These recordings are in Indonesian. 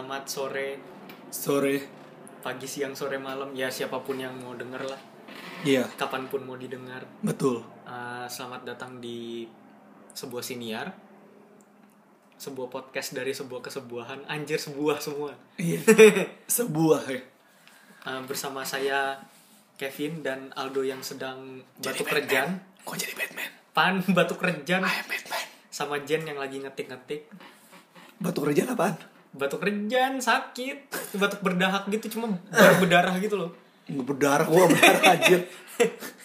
Selamat sore, sore. pagi, siang, sore, malam. Ya siapa pun yang mau denger lah. Iya, Kapan pun mau didengar. betul. Eh, selamat datang di sebuah siniar. Sebuah podcast dari sebuah kesebuahan. Anjir sebuah semua. Iya. Sebuah ya. Eh, bersama saya Kevin dan Aldo yang sedang Jadi batuk rejan. Kok jadi Batman? Pan batuk rejan. I am Batman. Sama Jen yang lagi ngetik-ngetik. Batuk rejan apaan? Batuk rejan sakit. Batuk berdahak gitu cuma berdarah gitu loh. Nggak berdarah, gua berdarah anjir.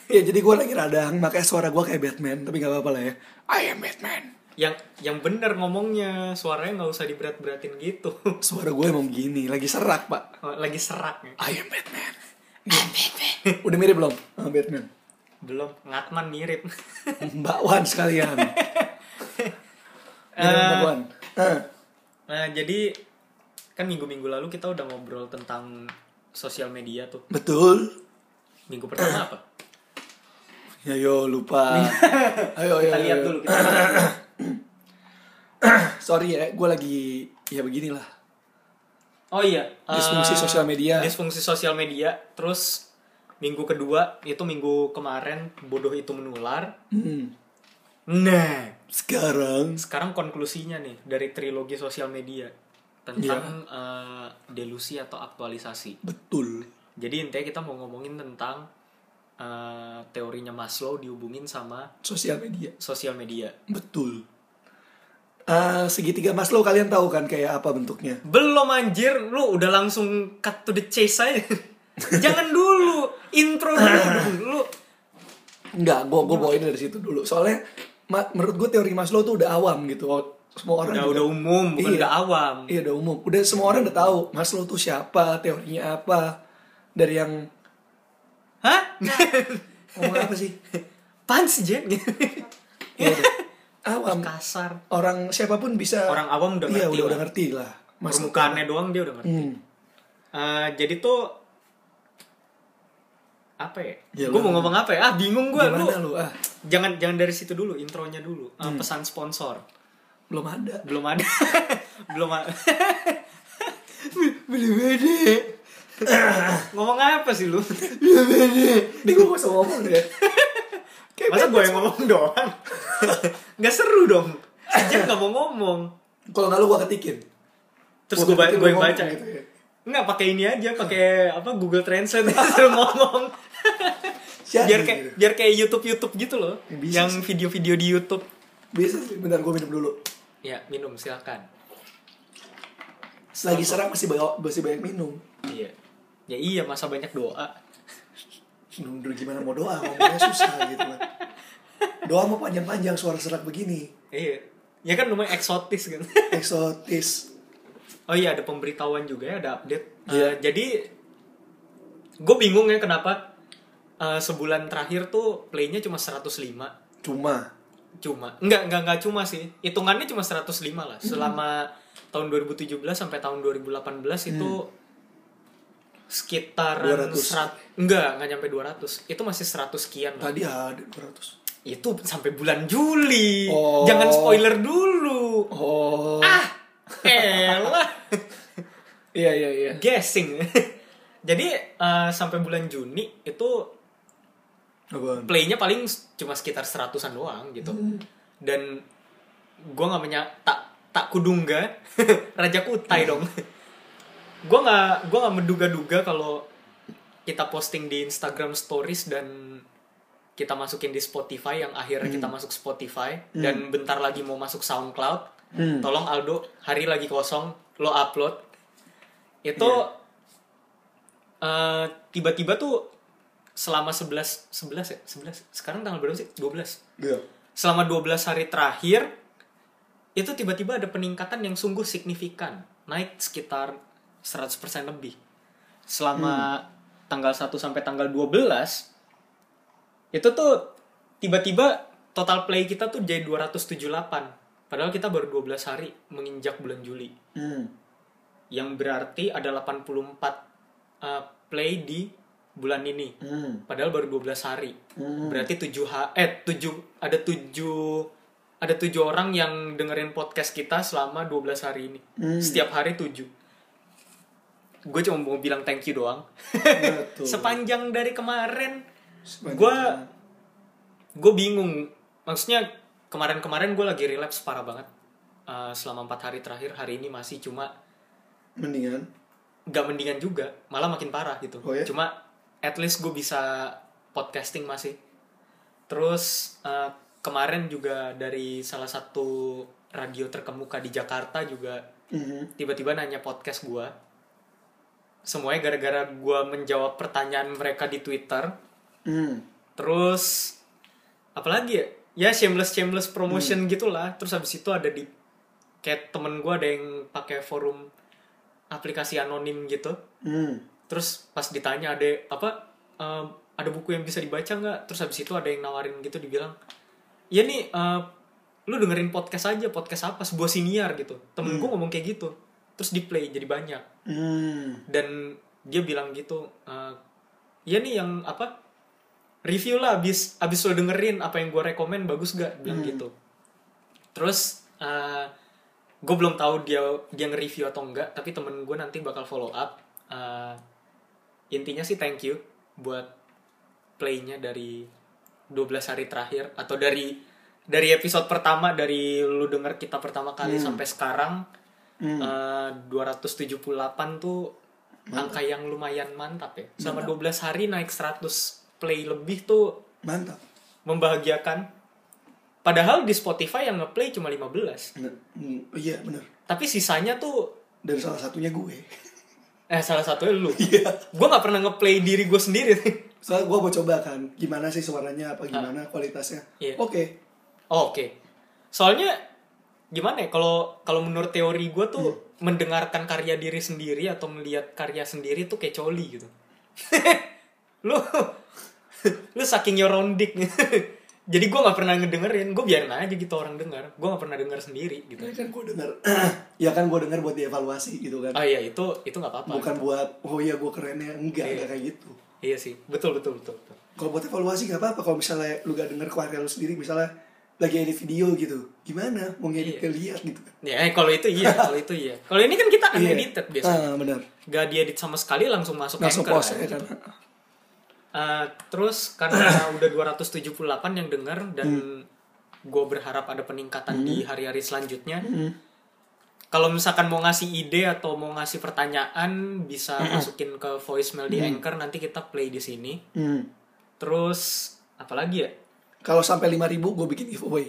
ya jadi gua lagi radang, makanya suara gua kayak Batman, tapi gak apa-apa lah ya. I am Batman. yang yang bener ngomongnya suaranya nggak usah diberat-beratin gitu Suara gue emang begini, lagi serak pak. lagi serak ya. I am Batman. Udah mirip belum? sama Batman. belum ngatman mirip Mbak Wan sekalian. Mirip Mbak Wan. Ah, nah jadi kan minggu-minggu lalu kita udah ngobrol tentang sosial media tuh betul. minggu pertama apa Ya yo lupa. ayo ayo. kita lihat dulu kita. Sorry ya, gue lagi ya beginilah. oh iya Disfungsi sosial media. disfungsi sosial media terus minggu kedua itu minggu kemarin bodoh itu menular Hmm. Nah Sekarang sekarang konklusinya nih dari trilogi sosial media tentang eh, delusi atau aktualisasi betul. Jadi intinya kita mau ngomongin tentang eh, teorinya Maslow dihubungin sama Sosial media. sosial media. Betul. Ah, segitiga Maslow kalian tahu kan kayak apa bentuknya? Belum anjir, lu udah langsung cut to the chase aja. Jangan dulu, intro dulu. Lu Enggak, gue gue bawain dari situ dulu. Soalnya ma- menurut gue teori Maslow tuh udah awam gitu. Semua orang udah juga- udah umum, bukan Iya. udah awam. Iya udah umum. Udah semua orang udah tahu Maslow tuh siapa, teorinya apa. Dari yang Hah? ngomong apa sih? Pan sih, Jen? Iya, udah. awam. Kasar. Orang siapa pun bisa. Orang awam udah iya, ngerti udah, lah. udah ngerti lah. Maslow. Permukaannya doang dia udah ngerti. Hmm. Eh, jadi tuh apa ya? Ya, gue mau ngomong apa ya? Ah bingung gue. Lu, lu? Ah, jangan jangan dari situ dulu, intronya dulu. Hmm. Pesan sponsor. belum ada. belum ada belum ada Belum ada. ngomong apa sih lu Belum ada. Ini gue gak usah ngomong deh. Kayak masa gue yang ngomong doang nggak seru dong Aja nggak mau ngomong Kalau nggak lu gue ketikin. terus Gua gue yang baca gitu ya. nggak pakai ini aja pakai apa Google Translate suruh ngomong biar kayak biar kayak YouTube YouTube gitu loh Ya, bisa yang video-video di YouTube Bisa sih, bentar gue minum dulu. ya minum silakan Lagi serak masih banyak, masih banyak minum. iya ya iya masa banyak doa Minum dulu gimana mau doa, ngomongnya susah gitu kan. Doa mau panjang-panjang suara serak begini. iya ya kan lumayan eksotis kan Eksotis. Oh iya ada pemberitahuan juga ya, ada update. Iya. Eh, jadi gue bingung ya kenapa eh, sebulan terakhir tuh playnya cuma 105. Cuma. Cuma enggak enggak enggak cuma sih. Hitungannya cuma 105 lah. Hmm. Selama tahun 2017 sampai tahun 2018 itu sekitaran 200. serat enggak enggak nyampe 200. Itu masih 100 sekian lah. Tadi ada 200. Itu sampai bulan Juli. Oh. Jangan spoiler dulu. Oh. Ah, elah. Iya, iya, iya. guessing. Jadi eh, sampai bulan Juni itu Apaan? playnya paling cuma sekitar seratusan doang gitu. Dan gua nggak menya tak tak kudungga raja kutai dong. gua nggak gua nggak menduga-duga kalau kita posting di Instagram Stories dan kita masukin di Spotify yang akhirnya kita masuk Spotify dan bentar lagi mau masuk SoundCloud. Hmm. Tolong Aldo, hari lagi kosong, lo upload. Itu eh, tiba-tiba tuh selama 11 11 ya? 11. Sekarang tanggal berapa sih? 12. Iya. Selama 12 hari terakhir itu tiba-tiba ada peningkatan yang sungguh signifikan. Naik sekitar 100% lebih. Selama tanggal 1 sampai tanggal 12 itu tuh tiba-tiba total play kita tuh jadi 278. Padahal kita baru 12 hari menginjak bulan Juli. Hmm. Yang berarti ada 84 uh, play di bulan ini. Hmm. Padahal baru 12 hari. Hmm. Berarti 7 ha eh 7 ada 7 ada tujuh orang yang dengerin podcast kita selama 12 hari ini. Hmm. Setiap hari tujuh. Gue cuma mau bilang thank you doang. Betul. Sepanjang dari kemarin, gue gue bingung. Maksudnya kemarin-kemarin gue lagi relapse parah banget. Eh, selama empat hari terakhir, hari ini masih cuma mendingan. nggak mendingan juga, malah makin parah gitu. Oh ya? Cuma at least gue bisa podcasting masih. Terus eh, kemarin juga dari salah satu radio terkemuka di Jakarta juga Mhm. tiba-tiba nanya podcast gue. Semuanya gara-gara gue menjawab pertanyaan mereka di Twitter. Hmm. Terus apalagi ya? Ya shameless shameless promotion gitulah. Terus habis itu ada di kayak temen gue ada yang pakai forum aplikasi anonim gitu. Hmm. Terus pas ditanya ada apa em, ada buku yang bisa dibaca nggak? Terus habis itu ada yang nawarin gitu dibilang, ya nih eh, lu dengerin podcast aja podcast apa sebuah siniar gitu. Temen gue ngomong kayak gitu. Terus di play jadi banyak Hmm. dan dia bilang gitu eh, ya nih yang apa review lah abis abis lo dengerin apa yang gue rekomen bagus gak bilang gitu terus gue belum tahu dia dia nge-review atau enggak tapi temen gue nanti bakal follow up Eh, intinya sih thank you buat playnya dari 12 hari terakhir atau dari dari episode pertama dari lu denger kita pertama kali sampai sekarang Hmm. Eh, 278 tuh angka yang lumayan mantap ya. Selama 12 hari naik 100 play lebih tuh Mantap. membahagiakan. Padahal di Spotify yang ngeplay cuma 15. Bener. Hmm, iya bener. Tapi sisanya tuh Dan salah satunya gue. Eh salah satunya lu. Iya. gue nggak pernah ngeplay diri gue sendiri. Soalnya gue mau coba kan, gimana sih suaranya, apa gimana kualitasnya. Iya. Oke. Oh, Oke. Soalnya gimana ya kalau kalau menurut teori gue tuh mendengarkan karya diri sendiri atau melihat karya sendiri tuh kayak coli gitu. lu lu saking yorondik jadi gue nggak pernah ngedengerin gue biarin aja gitu orang dengar gue nggak pernah denger sendiri gitu Ini kan gue denger, ya kan gue denger buat dievaluasi gitu kan. oh iya itu itu nggak apa-apa Bukan buat, oh iya gue keren ya. Enggak, Iya. enggak kayak gitu. iya sih betul betul betul, betul. Kalau buat evaluasi gak apa-apa. Kalau misalnya lu gak denger karya lu sendiri, misalnya lagi edit video gitu. Gimana? Mau ngedit Iya. lihat gitu kan. ya eh, kalau itu iya kalau itu iya kalau ini kan kita unedited biasanya Ah, benar. gak diedit sama sekali langsung masuk Langsung post kan. ya kan. Uh, terus karena udah 278 yang denger dan gue berharap ada peningkatan di hari-hari selanjutnya. Hmm. Kalau misalkan mau ngasih ide atau mau ngasih pertanyaan bisa masukin ke voicemail di Anchor nanti kita play di sini. Hmm. Terus apalagi ya? Kalau sampai 5000 gue bikin giveaway.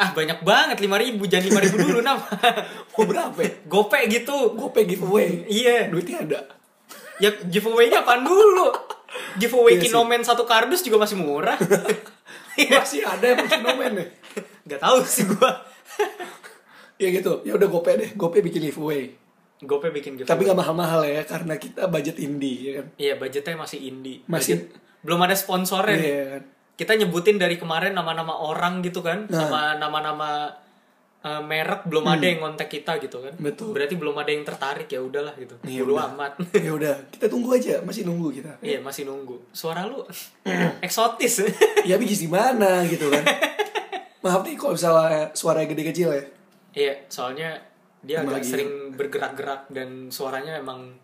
Ah banyak banget 5000 jangan 5000 dulu nama. Mau berapa ya? Gope gitu. Pay giveaway. Iya. Duitnya ada. Ya giveaway-nya apaan dulu? Giveaway Iya. Kinomen satu kardus juga masih murah. Masih ada yang bikin nomen ya. Gak tahu sih gua. Ya gitu. Ya udah GoPay deh. GoPay bikin giveaway. Gope bikin giveaway. Tapi gak mahal-mahal ya karena kita budget indie ya kan. Iya, budgetnya masih indie. Masih- Budget- belum ada sponsornya. nih. Iya kan. Kita nyebutin dari kemarin nama-nama orang gitu kan, Nah. sama nama-nama eh, merek belum ada yang ngontek kita gitu kan. Hmm. Betul. Berarti belum ada yang tertarik ya udahlah gitu. Dulu udah. amat. ya udah, kita tunggu aja. Masih nunggu kita. Iya, masih nunggu. Suara lu eksotis. Ya tapi gimana gitu kan. Maaf nih kalau misalnya suara gede kecil ya. Iya, soalnya dia Emang agak lagi- sering bergerak-gerak dan suaranya emang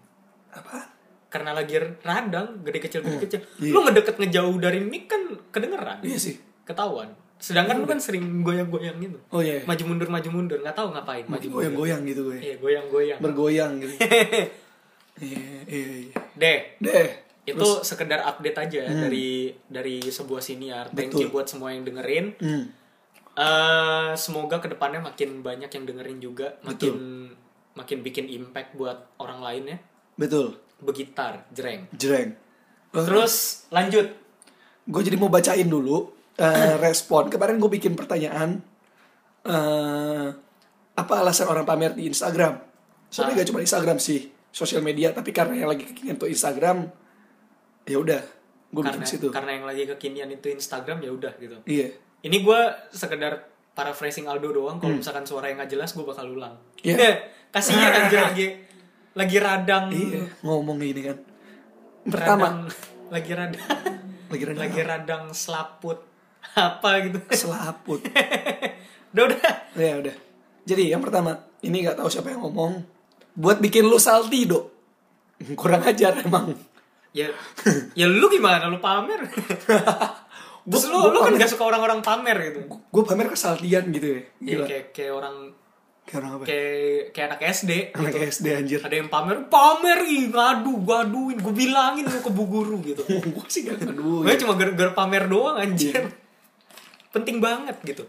Apa? karena lagi radang, gede kecil gede kecil. Iya. Lu ngedeket ngejauh dari mic kan kedengeran. Iya sih. Ketahuan. Sedangkan lu kan sering goyang-goyang gitu. Oh iya. Maju mundur maju mundur, nggak tahu ngapain maju mundur. goyang-goyang gitu gue. Iya, goyang-goyang. Bergoyang gitu. Iya, iya, iya. Deh, Deh. itu sekedar update aja dari dari sebuah siniar. Thank Betul. you buat semua yang dengerin. Hmm. Eh, semoga ke depannya makin banyak yang dengerin juga, makin makin bikin impact buat orang lain ya. Betul. Begitar, jreng. Jreng. Terus lanjut. Gue jadi mau bacain dulu eh, respon. Kemarin gue bikin pertanyaan. eh apa alasan orang pamer di Instagram? Soalnya gak cuma Instagram sih, sosial media. Tapi karena yang lagi kekinian tuh Instagram, ya udah, gue bikin situ. karena yang lagi kekinian itu Instagram ya udah gitu. Iya. Ini gue sekedar paraphrasing Aldo doang. Kalau misalkan suara yang nggak jelas, gue bakal ulang. Hmm. Iya. Kasihan aja lagi lagi radang. Iya, ngomong gini kan. Pertama, radang, lagi radang lagi renang lagi radang selaput apa gitu selaput. Udah udah. Ya udah. Jadi yang pertama, ini nggak tahu siapa yang ngomong. Buat bikin lu salty, Dok. Kurang ajar emang. Ya ya lu gimana lu pamer? Terus lu, Gua- lu kan pamer. gak suka orang-orang pamer gitu. Gue pamer kesaltian gitu ya. Ya, Gila. kayak kayak orang Kayak orang apa? kayak kayak anak SD Anak gitu. SD anjir. Ada yang pamer, pamer ih, ngadu, gaduin, gue bilangin lu ke bu guru gitu. gue sih gak ngadu. Gue cuma gara-gara pamer doang anjir. Penting banget gitu.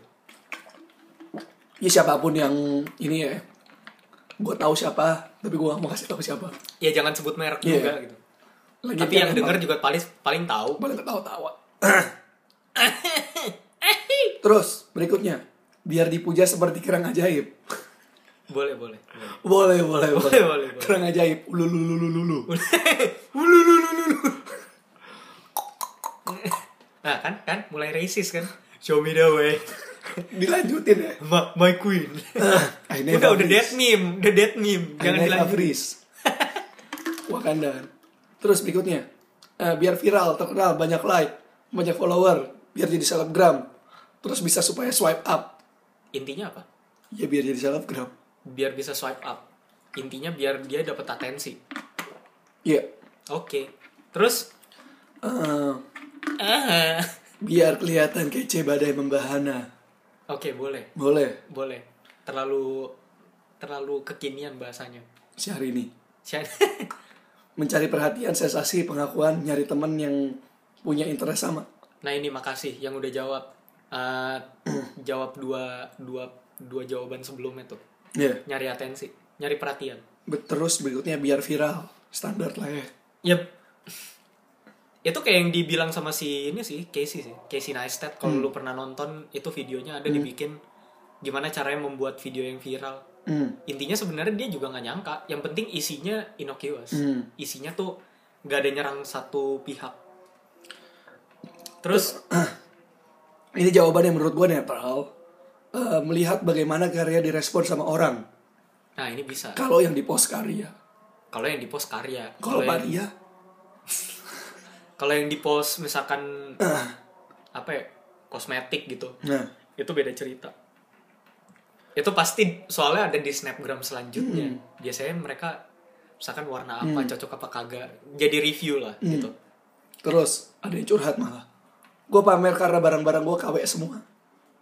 Ya siapa pun yang ini ya. Gue tahu siapa, tapi gue mau kasih tahu siapa. Ya jangan sebut merek Iya. juga gitu. Lagi Tapi yang denger juga paling paling tahu. paling ketawa-tawa. Terus berikutnya, biar dipuja seperti kerang ajaib. Boleh, boleh. boleh. Boleh, boleh, Boleh, boleh, boleh. Kerang ajaib. Ulu, ulu. Ulu, ulu, ulu, ulu. Nah kan, kan mulai racist kan. Show me the way. Dilanjutin ya. My, my queen. I never udah, udah dead meme, udah dead meme. I Jangan never dilanjutin. freeze. Wakanda. Terus berikutnya, eh, biar viral, terkenal, banyak like, banyak follower, biar jadi selebgram. Terus bisa supaya swipe up. Intinya apa? Ya biar jadi selebgram. Biar bisa swipe up. Intinya biar dia dapat atensi. Iya. Oke. Terus Eh, ah. Biar kelihatan kece badai membahana. Oke, boleh. Boleh. Boleh. Terlalu terlalu kekinian bahasanya. Si hari ini. Sian- Mencari perhatian, sensasi, pengakuan, nyari temen yang punya interest sama. Nah ini makasih yang udah jawab Eh, jawab dua dua dua jawaban sebelumnya tuh Iya. nyari atensi nyari perhatian Terus berikutnya biar viral. Standar lah ya. ya itu kayak yang dibilang sama si ini sih Casey sih Casey Neistat kalau lu pernah nonton itu videonya ada dibikin gimana caranya membuat video yang viral Hmm. intinya sebenarnya dia juga nggak nyangka yang penting isinya innocuous Hmm. isinya tuh nggak ada nyerang satu pihak terus Ini jawaban yang menurut gue netral. Eh, melihat bagaimana karya direspon sama orang. nah ini bisa Kalau yang di post karya. kalau yang di post karya Kalau yang Maria, kalau yang di post misalkan ah, apa ya kosmetik gitu nah, itu beda cerita itu pasti soalnya ada di snapgram selanjutnya biasanya mereka misalkan warna apa cocok apa kagak jadi review lah gitu terus ada yang curhat malah. Gue pamer karena barang-barang gue KW semua.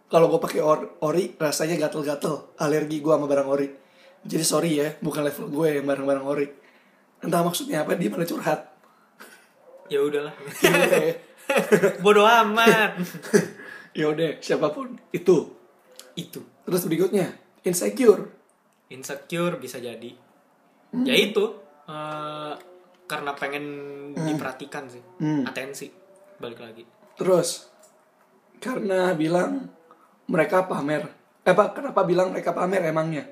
Kalau gue pakai or- ori, rasanya gatel-gatel. Alergi gue sama barang ori. Jadi sorry ya, bukan level gue yang barang-barang ori. Entah maksudnya apa, dia malah curhat. Ya udahlah ya. bodoh amat Yaudah, siapa pun. Itu. itu Terus berikutnya, insecure. insecure bisa jadi ya itu eh, karena pengen diperhatikan sih Hmm. atensi balik lagi Terus karena bilang mereka pamer. Eh, apa kenapa bilang mereka pamer emangnya?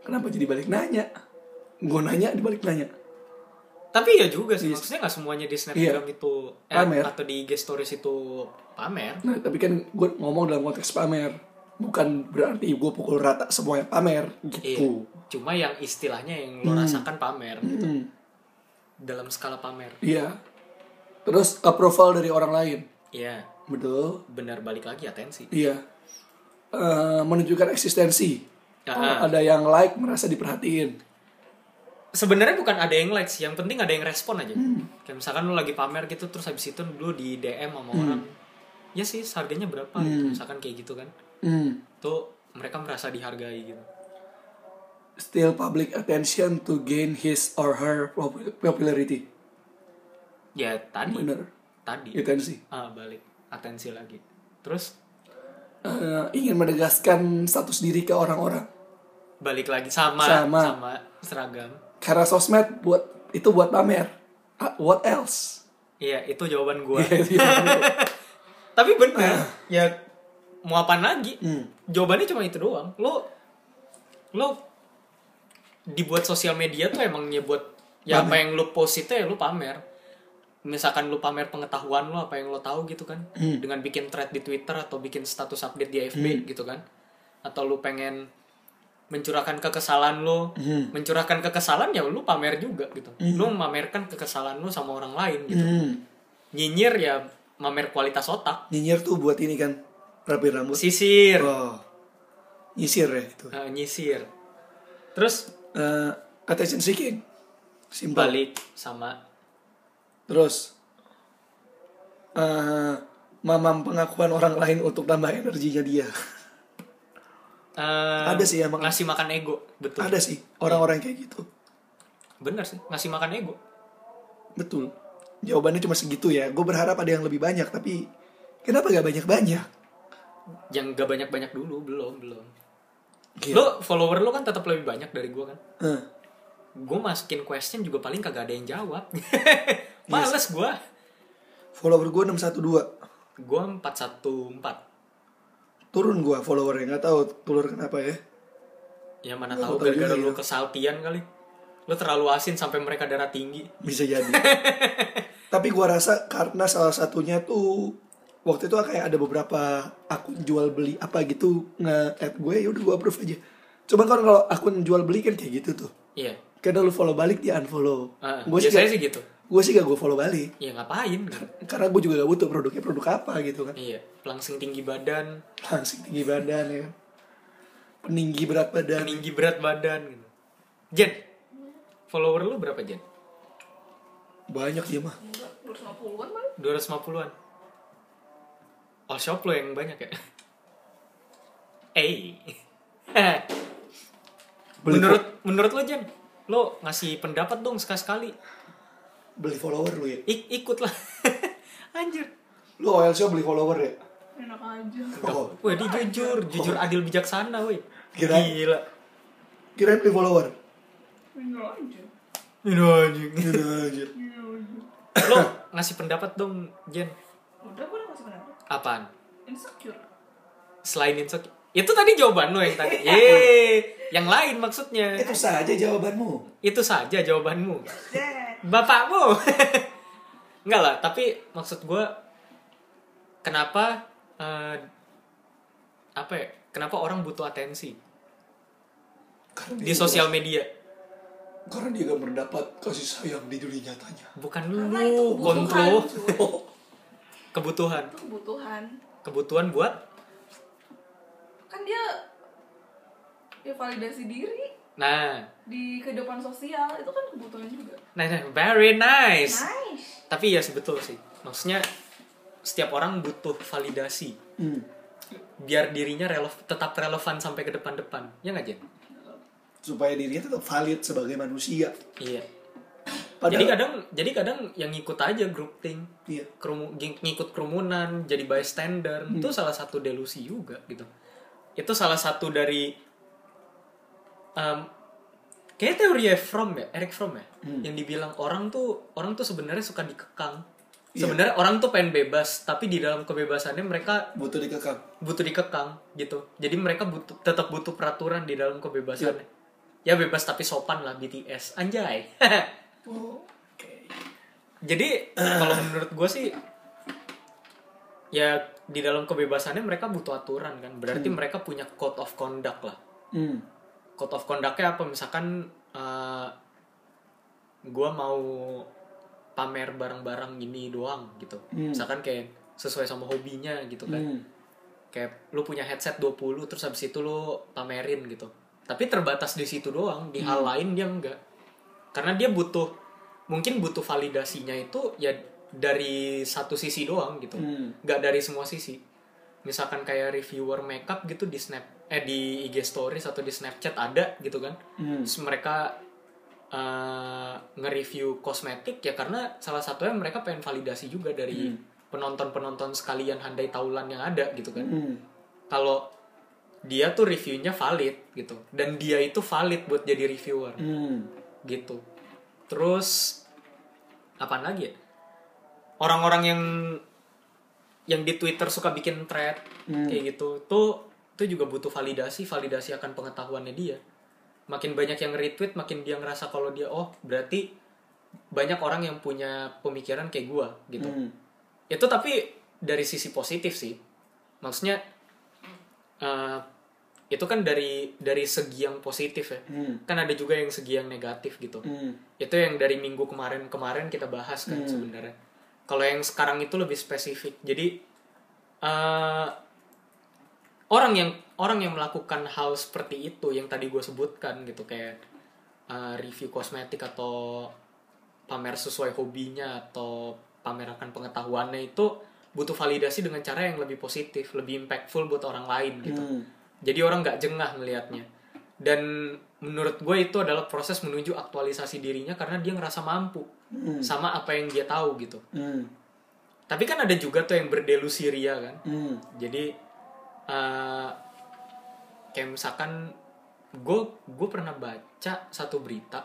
Kenapa jadi balik nanya? Gue nanya dibalik nanya. Tapi ya juga sih maksudnya nggak semuanya di snapgram itu eh, Pamer. atau di IG stories itu pamer Nah, tapi kan gue ngomong dalam konteks pamer. Bukan berarti gue pukul rata semuanya pamer Iya. gitu. Cuma yang istilahnya yang lo rasakan pamer gitu. Hmm, Dalam skala pamer. Iya. Terus approval dari orang lain. Iya, Betul. benar balik lagi atensi. Iya. Eh, menunjukkan eksistensi. Ah. ada yang like merasa diperhatiin. Sebenarnya bukan ada yang like sih, yang penting ada yang respon aja. Kayak misalkan lo lagi pamer gitu terus habis itu lo di DM sama orang. Ya sih, harganya berapa gitu. Misalkan kayak gitu kan. Hmm. Tuh mereka merasa dihargai gitu. Still public attention to gain his or her pop- popularity. Ya tadi, Bener. tadi. Atensi. Ah, balik atensi lagi. Terus Eh, ingin menegaskan status diri ke orang-orang. balik lagi sama Sama. sama seragam. Karena sosmed buat itu buat pamer. Ah, what else? Iya, itu jawaban gua. Iya. Tapi bener, ya mau apa lagi? Hmm. Jawabannya cuma itu doang. Lo lo dibuat sosial media tuh emangnya buat ya apa yang lo post itu ya lo pamer. Misalkan lo pamer pengetahuan lo apa yang lo tahu gitu kan. Hmm. Dengan bikin thread di Twitter atau bikin status update di FB gitu kan. Atau lo pengen mencurahkan kekesalan lo, Hmm. mencurahkan kekesalan ya lo pamer juga gitu. Lo memamerkan kekesalan lo sama orang lain gitu. Hmm. Nyinyir ya mamer kualitas otak. Nyinyir tuh buat ini kan rapi rambut. Sisir. Oh. nyisir ya itu Nah, nyisir terus Eh, attention seeking simpel balik sama terus eh mamam pengakuan orang lain untuk tambah energinya dia eh, Ada sih emang. ngasih makan ego betul. Ada sih orang-orang kayak gitu. Bener sih ngasih makan ego. Betul. Jawabannya cuma segitu ya. Gue berharap ada yang lebih banyak tapi kenapa gak banyak-banyak? Yang gak banyak banyak dulu belum belum. Gila. lo follower lo kan tetap lebih banyak dari gue kan? Eh, gue masukin question juga paling kagak ada yang jawab. Iya males gue follower gue 612 gue 414 turun gue followernya nggak tahu turun kenapa ya. Ya mana tahu gara-gara lu ya. kesaltian kali. Lu terlalu asin sampai mereka darah tinggi. Bisa jadi. Tapi gue rasa karena salah satunya tuh waktu itu kayak ada beberapa akun jual beli apa gitu nge-add gue ya udah gue approve aja. Coba kan kalau akun jual beli kan kayak gitu tuh. Iya. Kadang lu follow balik dia unfollow. Ah, gue biasanya sih gitu gue sih gak gue follow balik iya ngapain? Karena gue juga gak butuh produknya produk apa gitu kan. Iya langsing tinggi badan. Langsung tinggi badan ya. Peninggi berat badan. Tinggi berat badan gitu. Jen follower lu berapa Jen? Banyak dia mah. 250-an mah 250-an all shop lo yang banyak ya? Eh menurut menurut lo Jen lo ngasih pendapat dong sekali sekali beli follower lu ya Ik ikut lah anjir lu OL shop beli follower ya enak aja oh Wah dia jujur, jujur adil bijaksana woi. Kira- Gila. kirain beli follower tinggal aja. Gitu aja. Iya aja Lo ngasih pendapat dong, Jen. udah gue udah kasih pendapat Apaan? insecure Selain insecure. Itu tadi jawaban lo yang tadi. Yeay, yang lain maksudnya. itu saja jawabanmu Itu saja jawabanmu. Bapakmu. Enggak lah, tapi maksud gue kenapa eh, apa ya? Kenapa orang butuh atensi karena di dia- sosial media? karena dia gak mendapat kasih sayang di dunia nyatanya Bukan karena itu lu, kebutuhan kontrol kebutuhan. itu kebutuhan Kebutuhan buat kan dia ya validasi diri Nah, di kehidupan sosial itu kan kebutuhan juga nah, nah, very nice. nice Tapi ya sih betul sih. Maksudnya setiap orang butuh validasi hmm. biar dirinya relev- tetap relevan sampai ke depan-depan. Ya nggak Jen? supaya dirinya tetap valid sebagai manusia Iya. Padahal, Jadi kadang jadi kadang yang ngikut aja grouping, iya. kerumu, ng- ngikut kerumunan, jadi bystander, itu salah satu delusi juga gitu. Itu salah satu dari um, kayak teori Fromm ya, Eric Fromm ya, yang dibilang orang tuh orang tuh sebenarnya suka dikekang. Iya. Sebenarnya orang tuh pengen bebas, tapi di dalam kebebasannya mereka butuh dikekang butuh dikekang gitu. Jadi mereka butuh tetap butuh peraturan di dalam kebebasannya. Ya bebas tapi sopan lah BTS. Anjay. oke Jadi kalau menurut gue sih ya di dalam kebebasannya mereka butuh aturan kan. Berarti mereka punya code of conduct lah. hmm. Code of conductnya apa? Misalkan gue mau pamer barang-barang ini doang gitu. Hmm. Misalkan kayak sesuai sama hobinya gitu kan. Hmm. kayak lu punya headset 20 terus habis itu lu pamerin gitu tapi terbatas di situ doang di hal lain dia enggak karena dia butuh mungkin butuh validasinya itu ya dari satu sisi doang gitu Hmm. nggak dari semua sisi misalkan kayak reviewer makeup gitu di snap eh di IG stories atau di Snapchat ada gitu kan Hmm. terus mereka eh, nge-review kosmetik ya karena salah satunya mereka pengen validasi juga dari penonton-penonton sekalian handai taulan yang ada gitu kan Hmm. kalau dia tuh reviewnya valid gitu dan dia itu valid buat jadi reviewer Hmm. gitu terus apa lagi ya orang-orang yang yang di Twitter suka bikin thread Hmm. kayak gitu tuh itu juga butuh validasi validasi akan pengetahuannya dia makin banyak yang retweet makin dia ngerasa kalau dia oh berarti banyak orang yang punya pemikiran kayak gua gitu Hmm. itu tapi dari sisi positif sih maksudnya eh, itu kan dari dari segi yang positif ya Hmm. kan ada juga yang segi yang negatif gitu Hmm. itu yang dari minggu kemarin kemarin kita bahas kan Hmm. sebenarnya kalau yang sekarang itu lebih spesifik jadi eh, orang yang orang yang melakukan hal seperti itu yang tadi gue sebutkan gitu kayak uh, review kosmetik atau pamer sesuai hobinya atau pamer akan pengetahuannya itu butuh validasi dengan cara yang lebih positif lebih impactful buat orang lain gitu Hmm. jadi orang nggak jengah melihatnya dan menurut gue itu adalah proses menuju aktualisasi dirinya karena dia ngerasa mampu Hmm. sama apa yang dia tahu gitu Hmm. tapi kan ada juga tuh yang berdelusi ria kan Hmm. jadi eh kayak misalkan gue gue pernah baca satu berita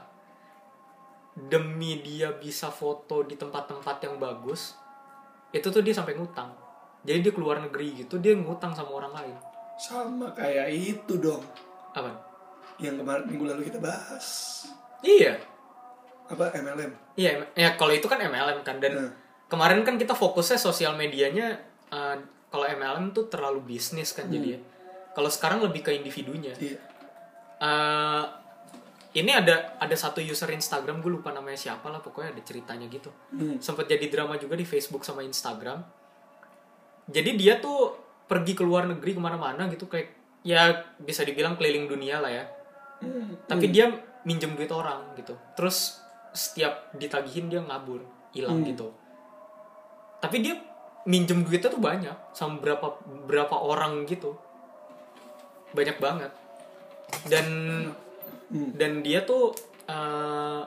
demi dia bisa foto di tempat-tempat yang bagus itu tuh dia sampai ngutang jadi dia keluar negeri gitu dia ngutang sama orang lain Sama kayak itu dong. apa Yang kemarin minggu lalu kita bahas. iya Apa MLM? iya ya kalau itu kan MLM kan dan Hmm. kemarin kan kita fokusnya sosial medianya eh, kalau MLM tuh terlalu bisnis kan jadi kalau sekarang lebih ke individunya. Iya. Eh, ini ada ada satu user Instagram gue lupa namanya siapa lah pokoknya ada ceritanya gitu. Hmm. sempat jadi drama juga di Facebook sama Instagram. Jadi dia tuh pergi ke luar negeri ke mana-mana gitu kayak ya bisa dibilang keliling dunia lah ya. Hmm. tapi dia minjem duit orang gitu. Terus setiap ditagihin dia ngabur hilang gitu. Tapi dia minjem duitnya tuh banyak sama berapa berapa orang gitu banyak banget dan Hmm. dan dia tuh eh,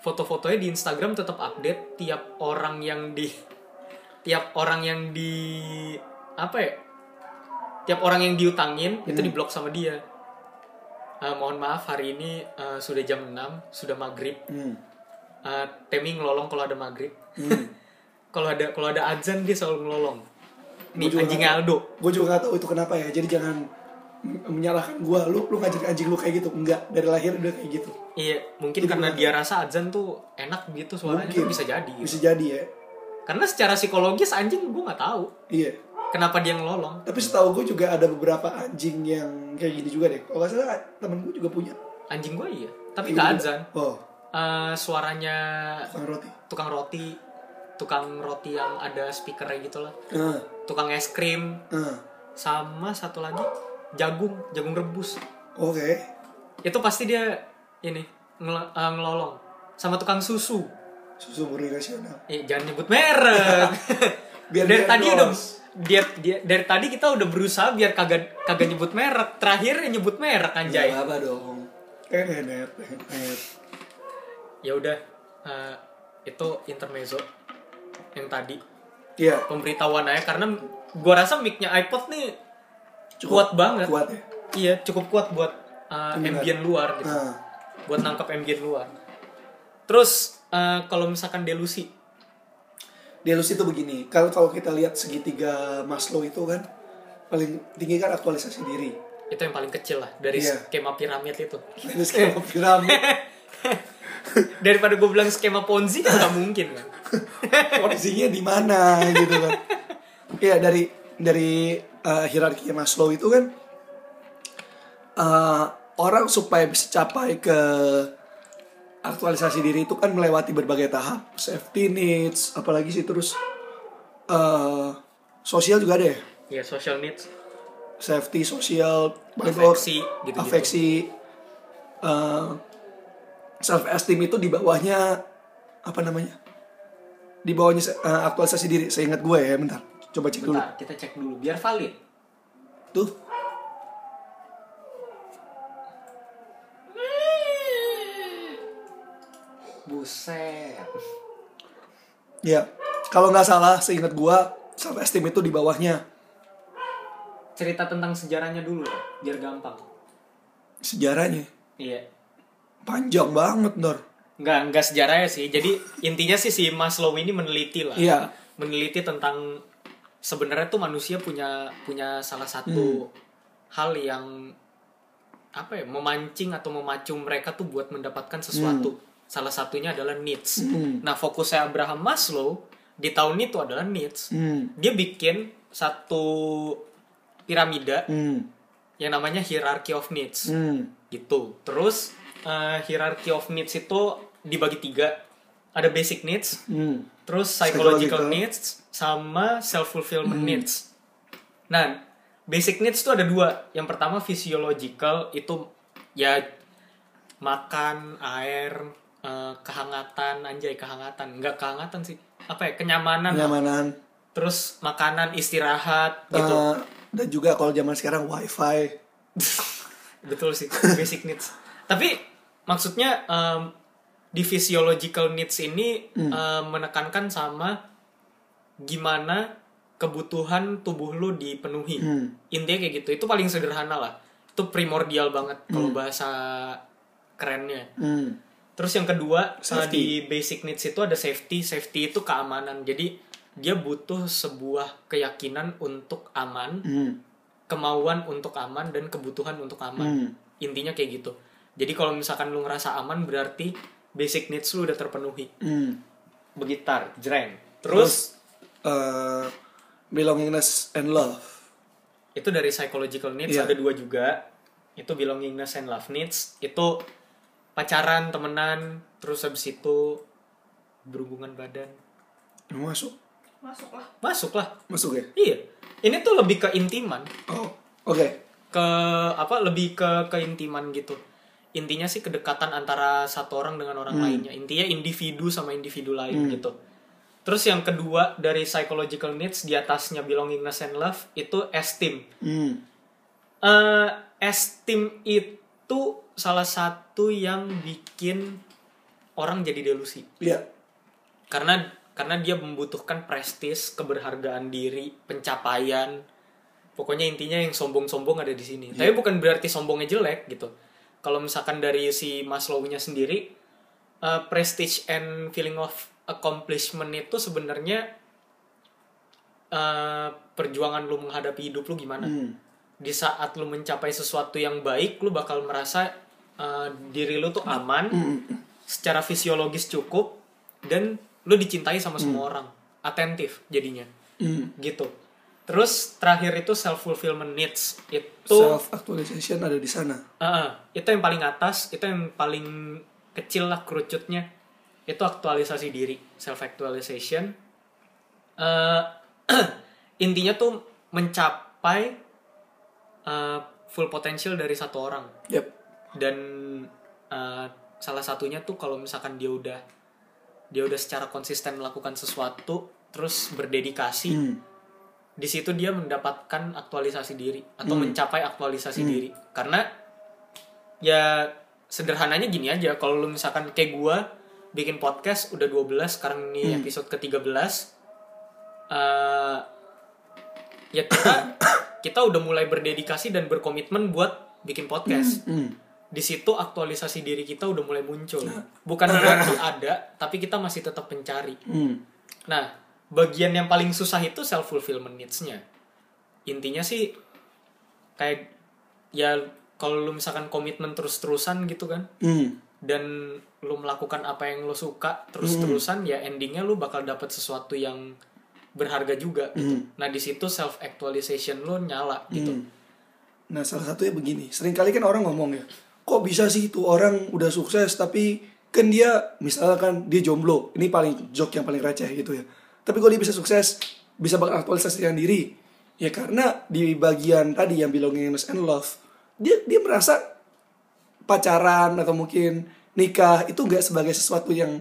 foto-fotonya di Instagram tetap update tiap orang yang di tiap orang yang di apa ya tiap orang yang diutangin itu diblok sama dia Eh, mohon maaf hari ini eh, sudah jam 6 sudah maghrib Hmm. Eh, Temi ngelolong kalau ada maghrib Hmm. kalau ada kalau ada azan dia selalu ngelolong nih Gua anjing Aldo Gue juga gak tahu itu kenapa ya. Jadi jangan menyalahkan gue. Lu lu ngajarin anjing lu kayak gitu. Enggak. Dari lahir udah kayak gitu. iya mungkin Itu karena dia rasa azan tuh enak gitu suaranya Mungkin. tuh bisa jadi gitu. Bisa jadi ya. karena secara psikologis anjing gue nggak tahu Iya. kenapa dia ngelolong Tapi setahu gue juga ada beberapa anjing yang kayak gini juga deh. Kalau gak salah temen gue juga punya. anjing gue iya tapi Kayak nggak azan Oh, Eh, suaranya tukang roti. tukang roti tukang roti yang ada speakernya gitu lah. Nah, tukang es krim. Nah. sama satu lagi jagung jagung rebus. Oke. itu pasti dia ini ngel- eh, ngelolong. Sama tukang susu. Susu murni nasional. eh, jangan nyebut merek. Biar dari tadi udah dia, dia dari tadi kita udah berusaha biar kagak kagak nyebut merek. Terakhir nyebut merek anjay. Gak apa dong. Eh, ya udah eh, itu intermezzo yang tadi Iya, pemberitahuan aja karena gua rasa micnya iPod nih Cukup kuat banget kuat ya. iya cukup kuat buat uh, ambient luar gitu Nah, buat nangkap ambient luar terus uh, kalau misalkan delusi delusi itu begini. Kalau kalau kita lihat segitiga Maslow itu kan paling tinggi kan aktualisasi diri. itu yang paling kecil lah dari Iya. skema piramid itu Ini skema piramid. daripada gue bilang skema ponzi kan nggak mungkin kan? Posisinya di mana gitu kan. Iya dari dari uh, hierarki Maslow itu kan uh, orang supaya bisa capai ke aktualisasi diri itu kan melewati berbagai tahap. Safety needs apalagi sih terus uh, sosial juga ada ya? Ya social needs. Safety sosial afeksi gitu afeksi self esteem itu di bawahnya apa namanya? Di bawahnya eh, aktualisasi diri. Seingat gue ya bentar. Coba cek dulu. Bentar kita cek dulu biar valid. Tuh. Buset. Ya kalau nggak salah seingat gue self esteem itu di bawahnya. Cerita tentang sejarahnya dulu biar gampang. Sejarahnya? Iya panjang banget Dor. Nggak nggak sejarahnya sih. Jadi intinya sih si Maslow ini meneliti lah. Iya. Meneliti tentang sebenarnya tuh manusia punya punya salah satu hal yang apa ya memancing atau memacu mereka tuh buat mendapatkan sesuatu. Salah satunya adalah needs Hmm. nah fokusnya Abraham Maslow di tahun itu adalah needs hmm. dia bikin satu piramida Hmm. yang namanya hierarchy of needs Hmm. gitu. Terus eh, hierarchy of needs itu dibagi tiga ada basic needs Hmm. terus psychological Psychological. needs sama self fulfillment needs. Nah, basic needs tuh ada dua. Yang pertama physiological itu ya makan, air, eh, kehangatan, anjay kehangatan. Enggak kehangatan sih. Apa ya? Kenyamanan. Kenyamanan. Terus makanan, istirahat gitu. Eh, dan juga kalau zaman sekarang wifi. Betul sih, basic needs. Tapi maksudnya em, di physiological needs ini em, menekankan sama gimana kebutuhan tubuh lu dipenuhi. Hmm. Intinya kayak gitu. Itu paling sederhana lah. Itu primordial banget kalau bahasa kerennya. Hmm. Terus yang kedua uh, Safety. di basic needs itu ada safety. Safety itu keamanan. Jadi dia butuh sebuah keyakinan untuk aman, Hmm. kemauan untuk aman dan kebutuhan untuk aman. Hmm. Intinya kayak gitu. Jadi kalau misalkan lu ngerasa aman berarti basic needs lu udah terpenuhi. Hmm. Begitar, jreng. Terus eh, belongingness and love. itu dari psychological needs Iya. ada dua juga. Itu belongingness and love needs. Itu pacaran, temenan, terus habis itu berhubungan badan. Masuk. Masuk lah. Masuk lah. Masuk ya? Iya. Ini tuh lebih ke intiman. Oh, oke. ke apa lebih ke keintiman gitu intinya sih kedekatan antara satu orang dengan orang lainnya. Intinya individu sama individu lain gitu. Terus yang kedua dari psychological needs di atasnya belongingness and love itu esteem. Hmm. Eh, esteem itu salah satu yang bikin orang jadi delusi. Iya. karena karena dia membutuhkan prestis keberhargaan diri pencapaian. Pokoknya intinya yang sombong-sombong ada di sini. Tapi bukan berarti sombongnya jelek gitu kalau misalkan dari si Maslow-nya sendiri uh, prestige and feeling of accomplishment itu sebenarnya uh, perjuangan lu menghadapi hidup lu gimana? Hmm. di saat lu mencapai sesuatu yang baik lu bakal merasa uh, diri lu tuh aman secara fisiologis cukup dan lu dicintai sama semua orang. Atentif jadinya. Hmm. gitu terus terakhir itu self fulfillment needs itu Self actualization ada di sana. uh, itu yang paling atas itu yang paling kecil lah kerucutnya itu aktualisasi diri self actualization Eh, intinya tuh mencapai uh, full potential dari satu orang Yep. dan uh, salah satunya tuh kalau misalkan dia udah dia udah secara konsisten melakukan sesuatu terus berdedikasi Hmm. Di situ dia mendapatkan aktualisasi diri atau mencapai aktualisasi diri. Karena ya sederhananya gini aja. Kalau lu misalkan kayak gua bikin podcast udah 12 sekarang ini episode ke-13 eh ya kita kita udah mulai berdedikasi dan berkomitmen buat bikin podcast. Hmm. di situ aktualisasi diri kita udah mulai muncul. Bukan berarti ada tapi kita masih tetap mencari. Hmm. Nah, bagian yang paling susah itu self fulfillment needs-nya. Intinya sih kayak ya kalau lu misalkan komitmen terus-terusan gitu kan Hmm. dan lu melakukan apa yang lu suka terus-terusan ya endingnya lu bakal dapat sesuatu yang berharga juga gitu. Nah, di situ self actualization lu nyala gitu. Hmm. Nah, salah satunya begini. Seringkali kan orang ngomong ya, kok bisa sih itu orang udah sukses tapi kan dia misalkan dia jomblo. Ini paling joke yang paling receh gitu ya. Tapi kok dia bisa sukses, bisa mengaktualisasikan diri. Ya karena di bagian tadi yang belongingness and love, dia dia merasa pacaran atau mungkin nikah itu nggak sebagai sesuatu yang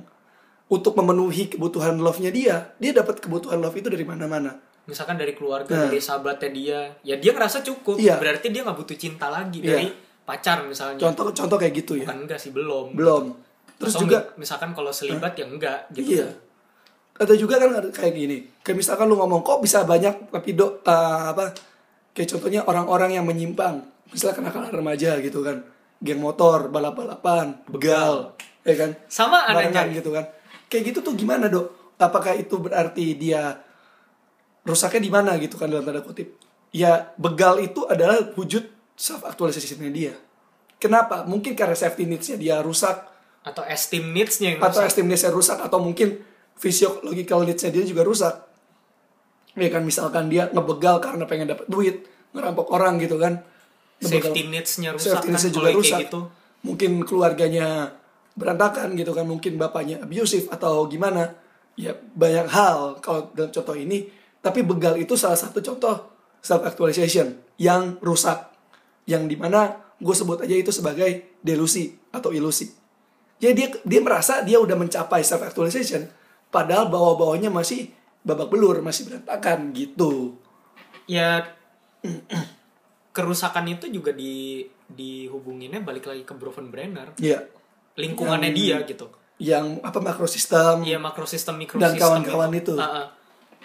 untuk memenuhi kebutuhan love-nya dia. Dia dapat kebutuhan love itu dari mana-mana. Misalkan dari keluarga, Nah. dari sahabatnya dia, ya dia ngerasa cukup. Iya. Berarti dia nggak butuh cinta lagi Iya. dari pacar misalnya. Contoh-contoh kayak gitu ya. Bukan enggak sih, belum. Belum. Terus Atau juga mi- misalkan kalau selibat ya enggak gitu. Iya. Atau juga kan ada kayak gini. Kayak misalkan lu ngomong kok bisa banyak tapi do eh, apa? Kayak contohnya orang-orang yang menyimpang. Misalnya kenakalan remaja gitu kan. Geng motor, balap-balapan, begal, ya kan? Sama anehnya gitu kan. Kayak gitu tuh gimana, Dok? Apakah itu berarti dia rusaknya di mana gitu kan dalam tanda kutip? Ya, begal itu adalah wujud self actualisasinya dia. Kenapa? Mungkin karena safety needs-nya dia rusak atau esteem needs-nya yang atau rusak. esteem needs-nya rusak atau mungkin physiological needs-nya dia juga rusak. Ya kan misalkan dia ngebegal karena pengen dapat duit, ngerampok orang gitu kan. Ngebegal. safety needs-nya rusak Safety kan needs-nya kalau juga rusak. gitu. Mungkin keluarganya berantakan gitu kan, mungkin bapaknya abusive atau gimana. Ya banyak hal kalau dalam contoh ini, tapi begal itu salah satu contoh self actualization yang rusak yang di mana gue sebut aja itu sebagai delusi atau ilusi ya dia dia merasa dia udah mencapai self actualization padahal bawah-bawahnya masih babak belur masih berantakan gitu. Ya kerusakan itu juga di dihubunginnya balik lagi ke Broven Brenner. Ya lingkungannya Yang- dia gitu. yang apa makrosistem. Iya makrosistem Dan mikrosistem kawan-kawan itu. Ah, ah.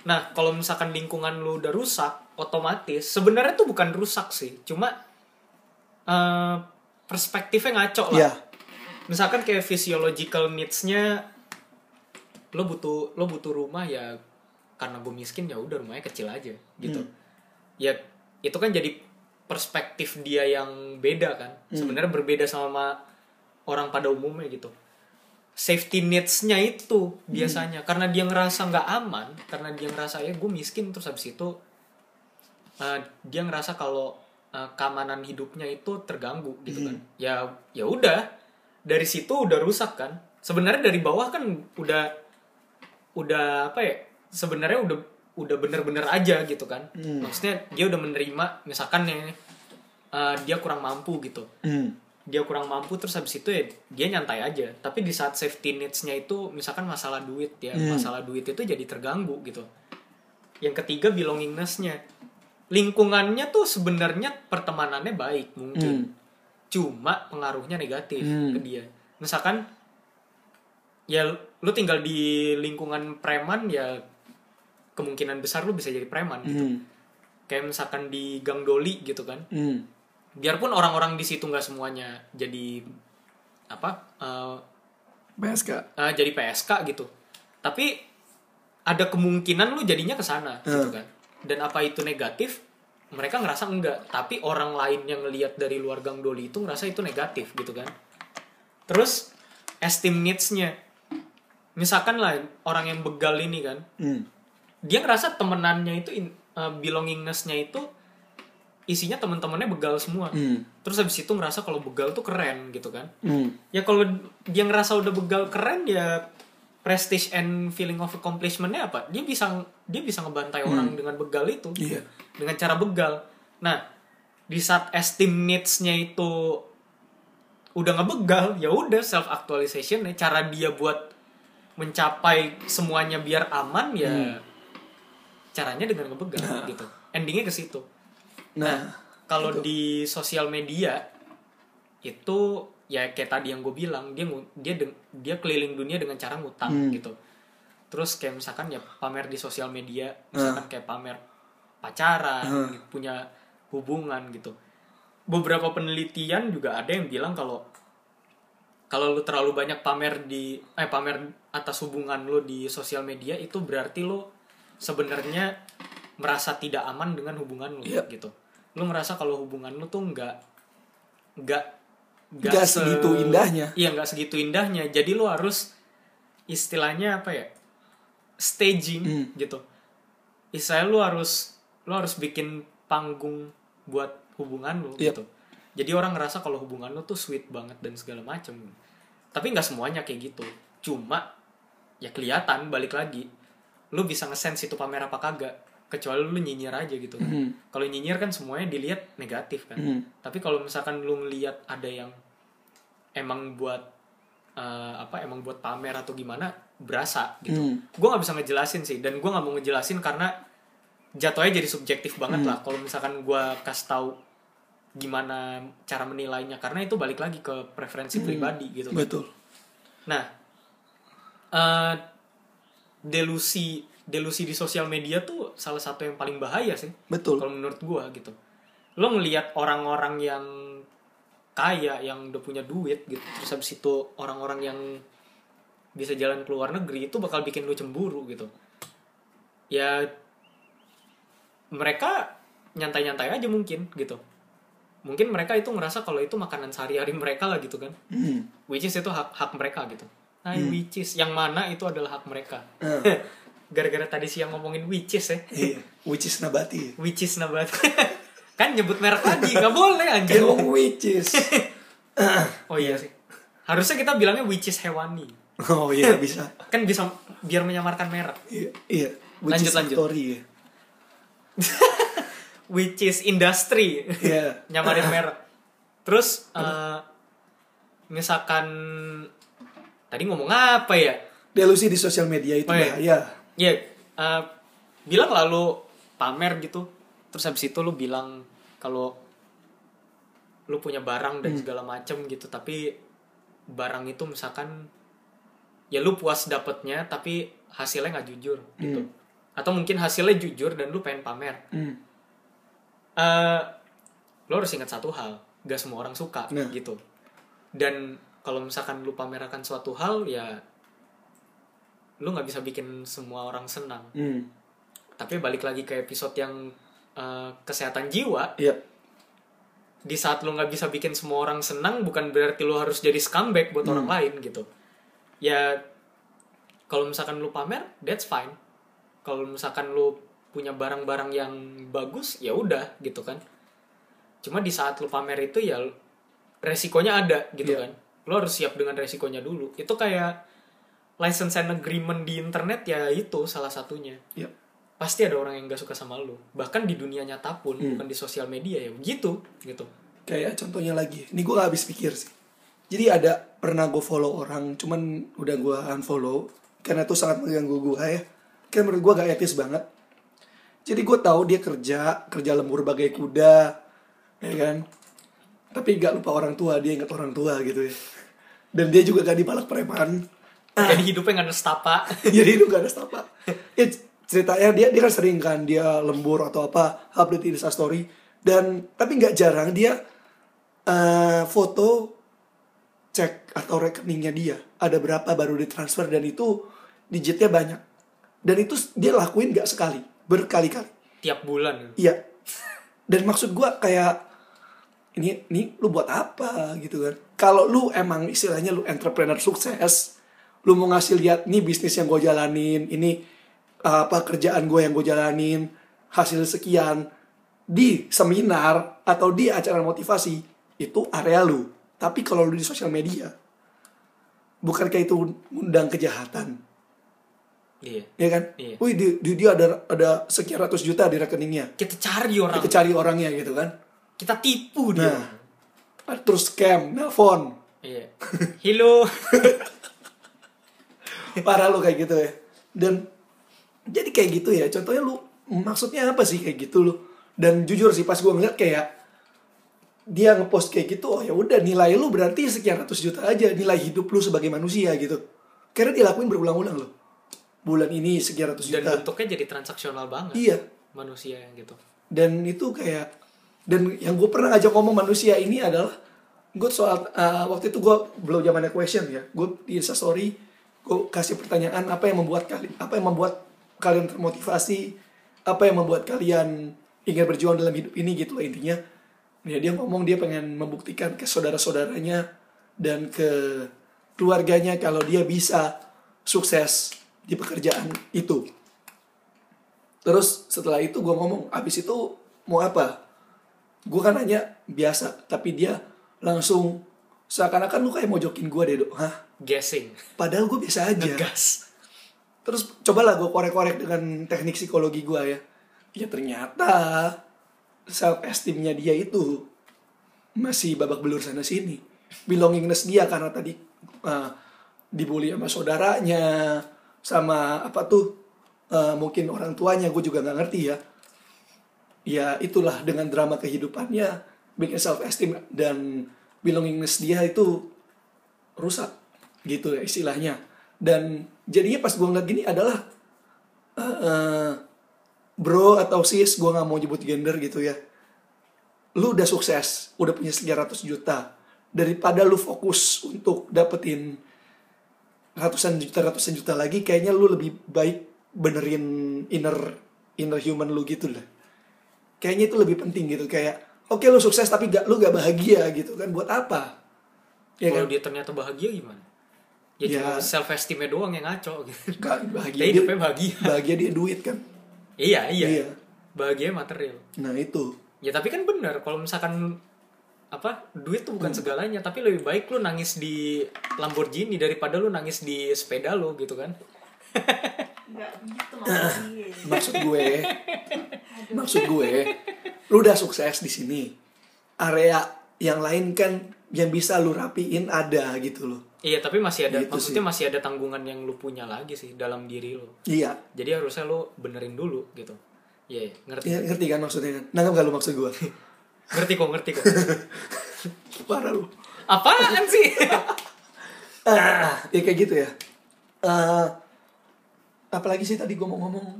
Nah kalau misalkan lingkungan lu udah rusak, otomatis sebenarnya tuh bukan rusak sih, cuma eh, perspektifnya ngaco lah. ya Misalkan kayak physiological needs-nya lo butuh lo butuh rumah ya karena gue miskin ya udah rumahnya kecil aja gitu. Ya itu kan jadi perspektif dia yang beda kan. Sebenarnya berbeda sama orang pada umumnya gitu. Safety needs-nya itu biasanya. Karena dia ngerasa nggak aman karena dia ngerasa ya gue miskin terus habis itu uh, dia ngerasa kalau uh, keamanan hidupnya itu terganggu gitu kan. Ya ya udah. Dari situ udah rusak kan. Sebenarnya dari bawah kan udah udah apa ya sebenarnya udah udah bener-bener aja gitu kan. Maksudnya dia udah menerima misalkan ya uh, dia kurang mampu gitu. Hmm. dia kurang mampu terus habis itu ya dia nyantai aja. Tapi di saat safety needs-nya itu misalkan masalah duit ya masalah duit itu jadi terganggu gitu. Yang ketiga belongingness-nya. Lingkungannya tuh sebenarnya pertemanannya baik mungkin. Cuma pengaruhnya negatif Hmm. ke dia. Misalkan ya lu tinggal di lingkungan preman ya kemungkinan besar lu bisa jadi preman gitu. Hmm. kayak misalkan di Gang Doli gitu kan. Hmm. biarpun orang-orang di situ nggak semuanya jadi apa eh, PSK eh, jadi PSK gitu. Tapi ada kemungkinan lu jadinya ke sana gitu Hmm. kan. Dan apa itu negatif? Mereka ngerasa enggak. Tapi orang lain yang ngelihat dari luar gang doli itu ngerasa itu negatif gitu kan. Terus esteem needs-nya misalkan lah orang yang begal ini kan Hmm. dia ngerasa temenannya itu in- eh, belongingness-nya itu isinya teman-temannya begal semua Hmm. terus habis itu ngerasa kalau begal tuh keren gitu kan Hmm. ya kalau dia ngerasa udah begal keren ya prestige and feeling of accomplishment-nya apa dia bisa dia bisa ngebantai orang dengan begal itu Iya. dengan cara begal nah di saat esteem needs-nya itu udah ngebegal ya udah self actualization cara dia buat mencapai semuanya biar aman ya caranya dengan ngebegal gitu. Endingnya ke situ. Nah, kalau di sosial media itu ya kayak tadi yang gue bilang dia dia dia keliling dunia dengan cara ngutang Hmm. gitu. Terus kayak misalkan ya pamer di sosial media misalkan kayak pamer pacaran punya hubungan gitu. Beberapa penelitian juga ada yang bilang kalau kalau lu terlalu banyak pamer di eh pamer atas hubungan lu di sosial media itu berarti lu sebenarnya merasa tidak aman dengan hubungan lu Yep. gitu lu merasa kalau hubungan lu tuh nggak nggak Nggak segitu indahnya. iya nggak segitu indahnya jadi lu harus istilahnya apa ya staging Hmm. gitu istilahnya lu harus lu harus bikin panggung buat hubungan lu Yep. gitu jadi orang ngerasa kalau hubungan lu tuh sweet banget dan segala macem. Tapi nggak semuanya kayak gitu. Cuma ya kelihatan balik lagi. Lu bisa ngesense itu pamer apa kagak. Kecuali lu nyinyir aja gitu. Kan Hmm. kalau nyinyir kan semuanya dilihat negatif kan. Hmm. tapi kalau misalkan lu ngelihat ada yang emang buat eh, apa emang buat pamer atau gimana berasa gitu. Hmm. gue nggak bisa ngejelasin sih. Dan gue nggak mau ngejelasin karena jatuhnya jadi subjektif banget Hmm. lah. Kalau misalkan gue kasih tahu gimana cara menilainya karena itu balik lagi ke preferensi pribadi gitu betul. Nah, eh, delusi delusi di sosial media tuh salah satu yang paling bahaya sih. Betul. Kalau menurut gua gitu. Lo ngelihat orang-orang yang kaya yang udah punya duit gitu, terus habis itu orang-orang yang bisa jalan ke luar negeri itu bakal bikin lu cemburu gitu. Ya mereka nyantai-nyantai aja mungkin gitu. Mungkin mereka itu ngerasa kalau itu makanan sehari-hari mereka lah gitu kan Hmm. which is itu hak hak mereka gitu nah which is yang mana itu adalah hak mereka Hmm. gara-gara tadi siang ngomongin which is ya Iya. Which is nabati. which is nabat kan nyebut merek lagi nggak boleh anjir Emang which is. oh iya sih harusnya kita bilangnya which is hewani Oh iya bisa. kan bisa biar menyamarkan merek Iya. Iya. Which Lanjut, is lanjut. Victory, ya. Which is industry. Iya. nyamarin merek. Terus eh, misalkan tadi ngomong apa ya? Delusi di sosial media itu Oh, iya. bahaya. ya eh, bilang lalu pamer gitu. Terus habis itu lu bilang kalau lu punya barang dan segala macem gitu. Tapi barang itu misalkan ya lu puas dapetnya tapi hasilnya nggak jujur gitu. Atau mungkin hasilnya jujur dan lu pengen pamer. Hmm. Eh lo harus ingat satu hal gak semua orang suka Nah. gitu dan kalau misalkan lu pamerkan suatu hal ya lu nggak bisa bikin semua orang senang Hmm. tapi balik lagi ke episode yang eh, kesehatan jiwa Iya. di saat lu nggak bisa bikin semua orang senang bukan berarti lu harus jadi scumbag buat orang lain gitu ya kalau misalkan lu pamer that's fine kalau misalkan lu punya barang-barang yang bagus ya udah gitu kan cuma di saat lu pamer itu ya resikonya ada gitu Iya. kan lu harus siap dengan resikonya dulu itu kayak license and agreement di internet ya itu salah satunya Iya. pasti ada orang yang gak suka sama lu bahkan di dunia nyata pun Hmm. bukan di sosial media ya begitu gitu Kayak contohnya lagi, ini gue gak habis pikir sih. Jadi ada pernah gue follow orang, cuman udah gue unfollow karena itu sangat mengganggu gue ya. Kan menurut gue gak etis banget. Jadi gue tahu dia kerja, kerja lembur bagai kuda, ya kan. Tapi gak lupa orang tua, dia ingat orang tua gitu ya. Dan dia juga gak dipalak preman. jadi hidupnya gak ada stapa jadi itu gak ada apa ya ceritanya dia dia kan sering kan dia lembur atau apa update di Insta story dan tapi nggak jarang dia eh, foto cek atau rekeningnya dia ada berapa baru ditransfer dan itu digitnya banyak dan itu dia lakuin nggak sekali berkali-kali tiap bulan Iya. Dan maksud gua kayak ini ini lu buat apa gitu kan? Kalau lu emang istilahnya lu entrepreneur sukses, lu mau ngasih lihat nih bisnis yang gue jalanin, ini apa kerjaan gue yang gue jalanin, hasil sekian di seminar atau di acara motivasi itu area lu. Tapi kalau lu di sosial media, bukan kayak itu undang kejahatan iya ya kan? Iya. Wih dia, dia dia ada ada sekian ratus juta di rekeningnya. kita cari orang Kita cari orangnya gitu kan. kita tipu dia Nah, terus scam, nelfon. iya halo Parah lu kayak gitu ya. Dan jadi kayak gitu ya. Contohnya lu maksudnya apa sih kayak gitu lu? Dan jujur sih pas gue ngeliat kayak dia ngepost kayak gitu, oh ya udah nilai lu berarti sekian ratus juta aja nilai hidup lu sebagai manusia gitu. Karena dia lakuin berulang-ulang loh. Bulan ini sekian ratus dan juta. bentuknya jadi transaksional banget. Iya. manusia yang gitu. Dan itu kayak dan yang gue pernah ngajak ngomong manusia ini adalah gue soal uh, waktu itu gue belum zamannya question ya. Gue di instastory gue kasih pertanyaan apa yang membuat kalian apa yang membuat kalian termotivasi? Apa yang membuat kalian ingin berjuang dalam hidup ini gitu lah intinya. Ya dia ngomong dia pengen membuktikan ke saudara-saudaranya dan ke keluarganya kalau dia bisa sukses di pekerjaan itu Terus setelah itu gue ngomong, abis itu mau apa? Gue kan nanya biasa, tapi dia langsung seakan-akan lu kayak mojokin gue deh dok. Hah? guessing Padahal gue biasa aja. ngegas Terus cobalah gue korek-korek dengan teknik psikologi gue ya. Ya ternyata self esteemnya dia itu masih babak belur sana sini. Belongingness dia karena tadi uh, dibully sama saudaranya, sama apa tuh uh, mungkin orang tuanya gue juga nggak ngerti ya. Ya itulah dengan drama kehidupannya bikin self esteem dan belongingness dia itu rusak gitu ya istilahnya. Dan jadinya pas gue ngeliat gini adalah eh, eh, bro atau sis gue nggak mau nyebut gender gitu ya. Lu udah sukses udah punya sekian ratus juta. Daripada lu fokus untuk dapetin ratusan juta ratusan juta lagi kayaknya lu lebih baik benerin inner inner human lu gitu lah. Kayaknya itu lebih penting gitu kayak oke lu sukses tapi gak lu gak bahagia gitu kan buat apa? Ya kalau kan? dia ternyata bahagia gimana? Ya, Ya. cuma self esteemnya doang yang ngaco gitu. Gak bahagia dia, hidupnya bahagia. bahagia dia duit kan? Iya iya. Iya. bahagia material. Nah itu. Ya tapi kan benar kalau misalkan apa duit tuh Hmm. bukan segalanya tapi lebih baik lu nangis di Lamborghini daripada lu nangis di sepeda lu gitu kan Enggak gitu maksud gue maksud gue lu udah sukses di sini area yang lain kan yang bisa lu rapiin ada gitu loh Iya, tapi masih ada Gitu maksudnya masih ada tanggungan yang lu punya lagi sih dalam diri lu. iya Jadi harusnya lu benerin dulu gitu. Iya, iya, ngerti. Iya, ngerti kan maksudnya kan nangkep gak lu maksud gue Ngerti kok, ngerti kok. parah lu Apaan sih? ah ya kayak gitu ya Eh, apalagi sih tadi gue mau ngomong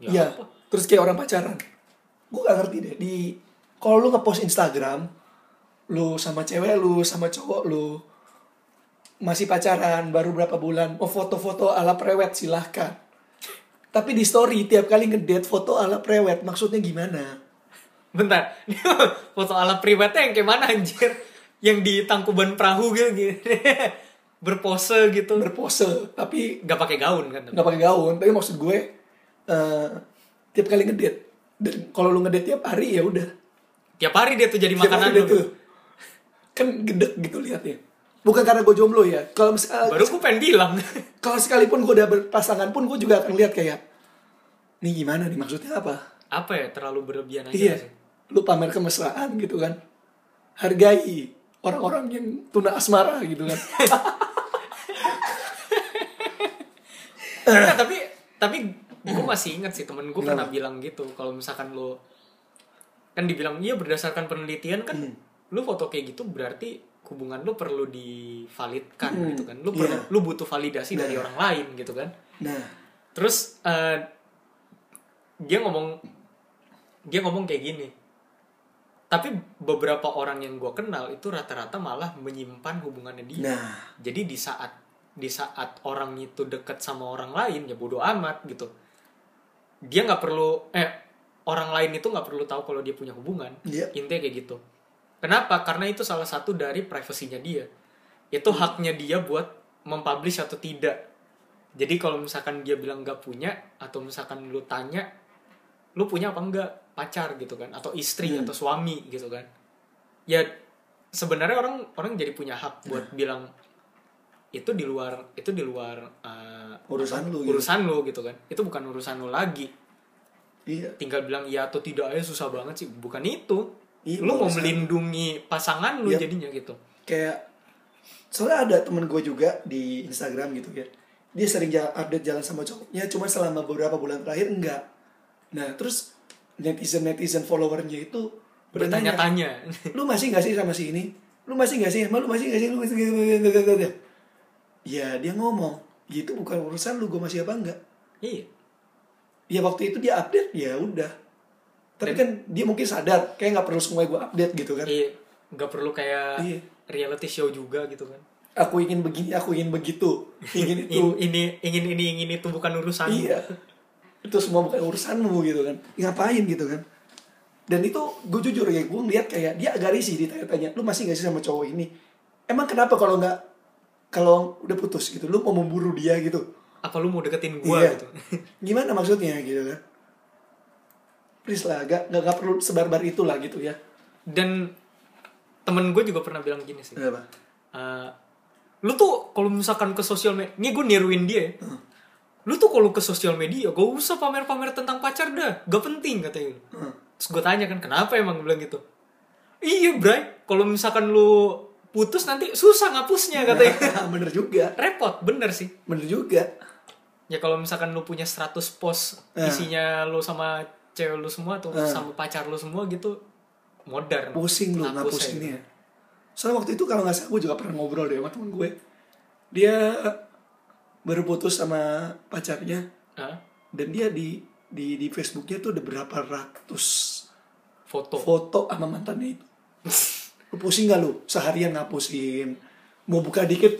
Ya, apa? terus kayak orang pacaran. Gue gak ngerti deh di kalau lu ngepost Instagram, lu sama cewek lu sama cowok lu masih pacaran baru berapa bulan, mau foto-foto ala prewed silahkan. Tapi di story tiap kali ngedate foto ala prewed maksudnya gimana? Bentar. Foto ala pribadnya yang kayak mana anjir? Yang di tangkuban perahu gitu. gitu. Berpose gitu. Berpose tapi Gak pakai gaun kan? nggak pakai gaun. Tapi maksud gue eh, tiap kali ngedate dan kalau lu ngedate tiap hari ya udah Tiap hari dia tuh jadi Tiap makanan lu. tuh kan gedek gitu liatnya. Bukan karena gue jomblo ya. Kalau misalnya Baru gue pengen bilang. kalau sekalipun gue udah berpasangan pun gue juga akan lihat kayak nih gimana nih maksudnya apa Apa ya? Terlalu berlebihan aja iya sih. Lu pamer kemesraan gitu kan. Hargai orang-orang yang tuna asmara gitu kan. Enggak, tapi tapi gue masih ingat sih temen gue pernah bilang gitu kalau misalkan lo kan dibilang iya berdasarkan penelitian kan Hmm. lu foto kayak gitu berarti hubungan lu perlu divalidkan Hmm, gitu kan. Lu iya. perlu lu butuh validasi dari Nah. orang lain gitu kan. Nah. Terus eh, dia ngomong dia ngomong kayak gini tapi beberapa orang yang gue kenal itu rata-rata malah menyimpan hubungannya dia. Nah. Jadi di saat di saat orang itu deket sama orang lain ya bodoh amat gitu. Dia nggak perlu eh orang lain itu nggak perlu tahu kalau dia punya hubungan. Iya. intinya kayak gitu. Kenapa? Karena itu salah satu dari privasinya dia. Itu haknya dia buat mempublish atau tidak. Jadi kalau misalkan dia bilang nggak punya atau misalkan lu tanya lu punya apa enggak pacar gitu kan atau istri Hmm. atau suami gitu kan. Ya sebenarnya orang orang jadi punya hak buat bilang itu di luar itu di luar uh, Urusan lu gitu. urusan lu gitu kan. Itu bukan urusan lu lagi. Iya. Tinggal bilang iya atau tidak aja susah banget sih. Bukan itu. Iya, lu mau melindungi pasangan lu Yap. jadinya gitu. Kayak soalnya ada temen gue juga di Instagram gitu ya. Dia sering jalan, update jalan sama cowoknya cuma selama beberapa bulan terakhir enggak. Nah terus netizen netizen followernya itu bertanya bertanya-tanya. Lu masih nggak sih sama si ini? Lu masih nggak sih? Emang lu masih nggak sih? Lu masih nggak sih? Ya dia ngomong gitu bukan urusan lu gue masih apa enggak? Iya. Ya waktu itu dia update ya udah. Tapi kan dia mungkin sadar kayak nggak perlu semuanya gue update gitu kan. Iya nggak perlu kayak Iya. reality show juga gitu kan. Aku ingin begini aku ingin begitu. Ingin itu. In- ini ingin ini ingin itu bukan urusan. Iya itu semua bukan urusanmu gitu kan. Ngapain gitu kan. Dan itu gue jujur ya gue ngeliat kayak dia agak risih ditanya-tanya lu masih gak sih sama cowok ini? Emang kenapa kalau nggak kalau udah putus gitu lu mau memburu dia gitu? Apa lu mau deketin gua Iya. gitu? Gimana maksudnya gitu kan? Please lah gak, gak, gak perlu sebarbar itulah gitu ya. Dan temen gue juga pernah bilang gini sih. Kenapa? Eh, lu tuh kalau misalkan ke sosial media ini gue niruin dia ya. Lu tuh kalau ke sosial media gak usah pamer-pamer tentang pacar dah. Gak penting katanya. Hmm. terus gue tanya kan kenapa emang Dia bilang gitu? Iya bray. Kalau misalkan lu putus nanti susah ngapusnya katanya. Bener juga. Repot bener sih. Bener juga. Ya kalau misalkan lu punya 100 post Eh. isinya lu sama cewek lu semua atau Eh. sama pacar lu semua gitu modern. Pusing lu Ngapus ya ngapusinnya. gitu. soalnya waktu itu kalau nggak salah gue juga pernah ngobrol deh sama temen gue. Dia baru putus sama pacarnya. Hah? dan dia di di di Facebooknya tuh ada berapa ratus foto. foto sama mantannya itu. Lu pusing gak lu? Seharian ngapusin. Mau buka dikit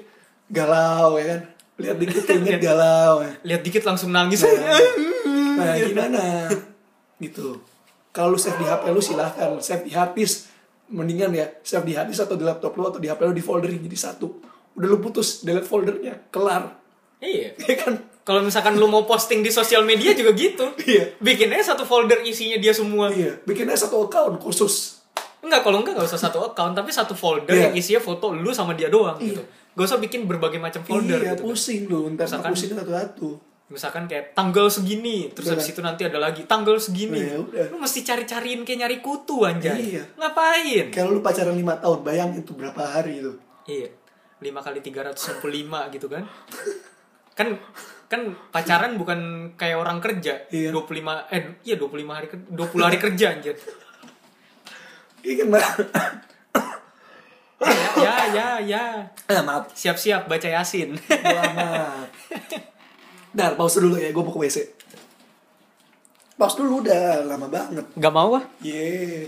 galau ya kan? Lihat dikit inget galau ya. Lihat dikit langsung nangis. Nah gimana? Gitu. Kalau lu save di HP lu silahkan. Save di hard disk. Mendingan ya save di hard disk atau di laptop lu atau di HP lu di folderin jadi satu. Udah lu putus delete foldernya. Kelar iya. Ya kan? Kalau misalkan lu mau posting di sosial media juga gitu. Iya. bikin aja satu folder isinya dia semua. Iya. Bikinnya satu account khusus. Enggak kalau enggak gak usah satu account tapi satu folder Iya. yang isinya foto lu sama dia doang Iya. gitu. Gak usah bikin berbagai macam folder iya gitu. pusing lu. Ntar Misalkan- ngapusin satu-satu. misalkan kayak tanggal segini terus Iya. habis itu nanti ada lagi tanggal segini. Ya udah. lu mesti cari-cariin kayak nyari kutu anjay. Iya. ngapain? Kalau lu pacaran lima tahun, bayangin tuh berapa hari itu. iya. 5 kali 365 gitu kan kan kan pacaran bukan kayak orang kerja Iya. 25 eh iya 25 hari ker- 20 hari kerja anjir Iya kan, Mbak? ya ya ya Ah, maaf. siap-siap baca yasin Selamat. Dar, pause dulu ya, gue mau ke WC. Pause dulu udah lama banget. nggak mau ah Ye,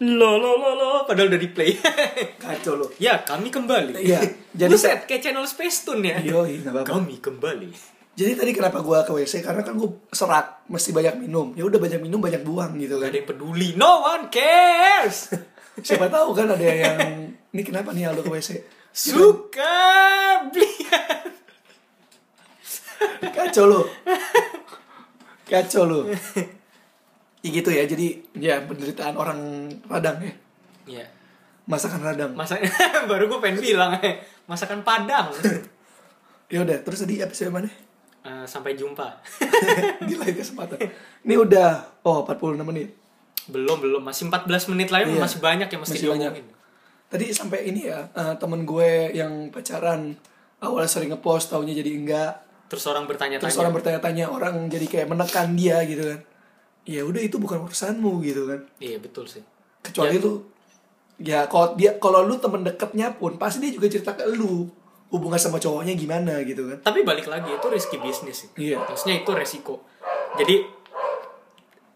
lo lo lo lo padahal udah di play kacau lo. ya kami kembali Iya, jadi- buset kayak channel Space Tune ya nggak apa-apa. kami kembali Jadi tadi kenapa gue ke WC? Karena kan gue serak, mesti banyak minum. Ya udah banyak minum, banyak buang gitu Gak kan. ada yang peduli no one cares Siapa tahu kan ada yang ini kenapa nih Aldo ke WC? suka beli Kacau lo. Kacau lo. Ya gitu ya, jadi ya penderitaan orang Padang ya. ya Masakan Radang. masa baru gue pengen bilang eh, masakan Padang Ya udah, terus tadi episode mana? Eh, sampai jumpa Di lain kesempatan. Ini udah oh 46 menit. belum belum masih 14 menit lagi Iya. masih banyak yang mesti Masih banyak. diomongin Tadi sampai ini ya, eh, temen gue yang pacaran awalnya sering ngepost, taunya jadi enggak. terus orang bertanya-tanya Terus orang bertanya-tanya, orang jadi kayak menekan dia gitu kan. Ya udah itu bukan urusanmu gitu kan. iya betul sih Kecuali Ya. lu ya kalau dia kalau lu temen deketnya pun pasti dia juga cerita ke lu hubungan sama cowoknya gimana gitu kan. tapi balik lagi itu risky bisnis sih Iya. maksudnya itu resiko jadi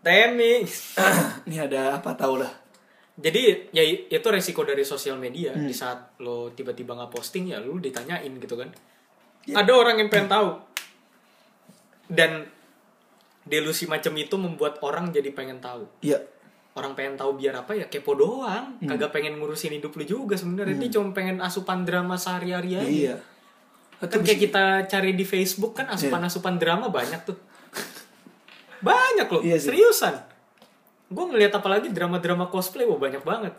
Temi ini ada apa tau lah. jadi ya itu resiko dari sosial media Hmm. di saat lo tiba-tiba nggak posting ya lu ditanyain gitu kan Ya. ada orang yang pengen tahu dan delusi macam itu membuat orang jadi pengen tahu. Iya. orang pengen tahu biar apa ya? Kepo doang. Hmm. kagak pengen ngurusin hidup lu juga sebenarnya. Dia cuma pengen asupan drama sehari-hari aja. Iya. kan kayak kita cari di Facebook kan asupan-asupan drama banyak tuh. Banyak loh. Iya sih. seriusan. Gue ngeliat apalagi drama-drama cosplay wah banyak banget.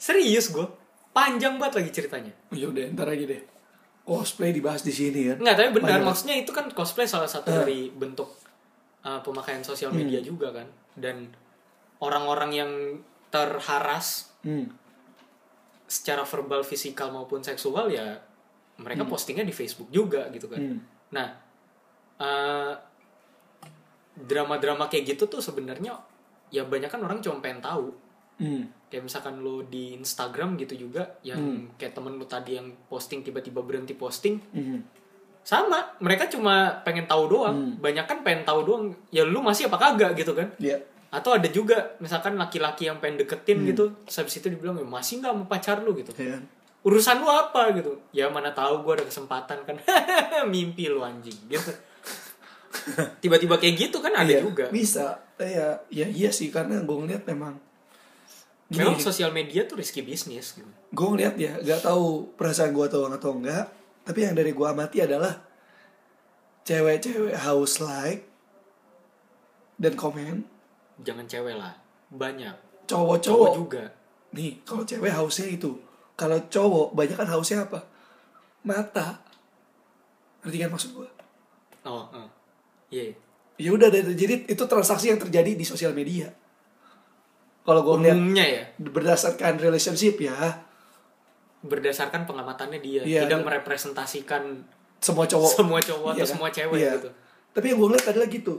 Serius gue panjang banget lagi ceritanya. Ya udah, ntar aja deh. Cosplay dibahas di sini kan. Enggak, tapi benar Banyak. maksudnya itu kan cosplay salah satu Eh. dari bentuk uh, pemakaian sosial media Hmm. juga kan. Dan orang-orang yang terharas Hmm. secara verbal, fisikal maupun seksual ya mereka postingnya di Facebook juga gitu kan. Hmm. Nah, uh, drama-drama kayak gitu tuh sebenarnya ya banyak kan orang cuma pengen tahu. Hmm. Kayak misalkan lo di Instagram gitu juga yang Hmm. kayak temen lo tadi yang posting tiba-tiba berhenti posting Hmm. sama mereka cuma pengen tahu doang Hmm. banyak kan pengen tahu doang ya lu masih apa kagak gitu kan Iya. atau ada juga misalkan laki-laki yang pengen deketin Hmm. gitu terus habis itu dibilang ya masih nggak mau pacar lu gitu kan? urusan lu apa gitu ya mana tahu gue ada kesempatan kan mimpi lu anjing gitu tiba-tiba kayak gitu kan ada Iya, juga Bisa. Ya, ya iya sih karena gue ngeliat memang memang sosial media tuh risky bisnis gitu. Gue ngeliat ya, gak tahu perasaan gue atau atau enggak, tapi yang dari gue amati adalah cewek-cewek house like dan komen. Jangan cewek lah banyak. Cowok cowok-cowok juga. Nih kalau cewek hausnya itu. Kalau cowok banyak kan hausnya apa? Mata. Ngerti kan maksud gue oh eh. iya. Ya udah jadi itu transaksi yang terjadi di sosial media kalau gue umumnya ya. berdasarkan relationship ya. Berdasarkan pengamatannya dia. Iya, tidak merepresentasikan semua cowok. semua cowok Iya atau kan? semua cewek Iya. gitu. Tapi yang gue ngeliat adalah gitu.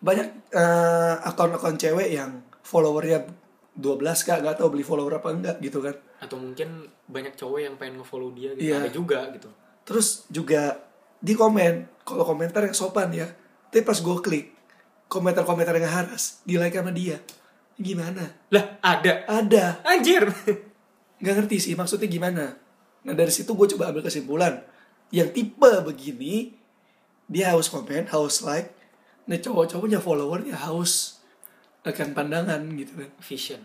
Banyak eh, akun-akun cewek yang followernya 12 kak nggak tahu beli follower apa enggak gitu kan. Atau mungkin banyak cowok yang pengen nge-follow dia gitu. Iya. ada juga gitu. Terus juga di komen kalau komentar yang sopan ya. Tapi pas gue klik komentar-komentar yang haras di like sama dia gimana? Lah ada. Ada. Anjir. Nggak ngerti sih maksudnya gimana? Nah dari situ gue coba ambil kesimpulan. Yang tipe begini dia haus komen haus like. Nah cowok-cowoknya followernya haus akan pandangan gitu kan. Vision.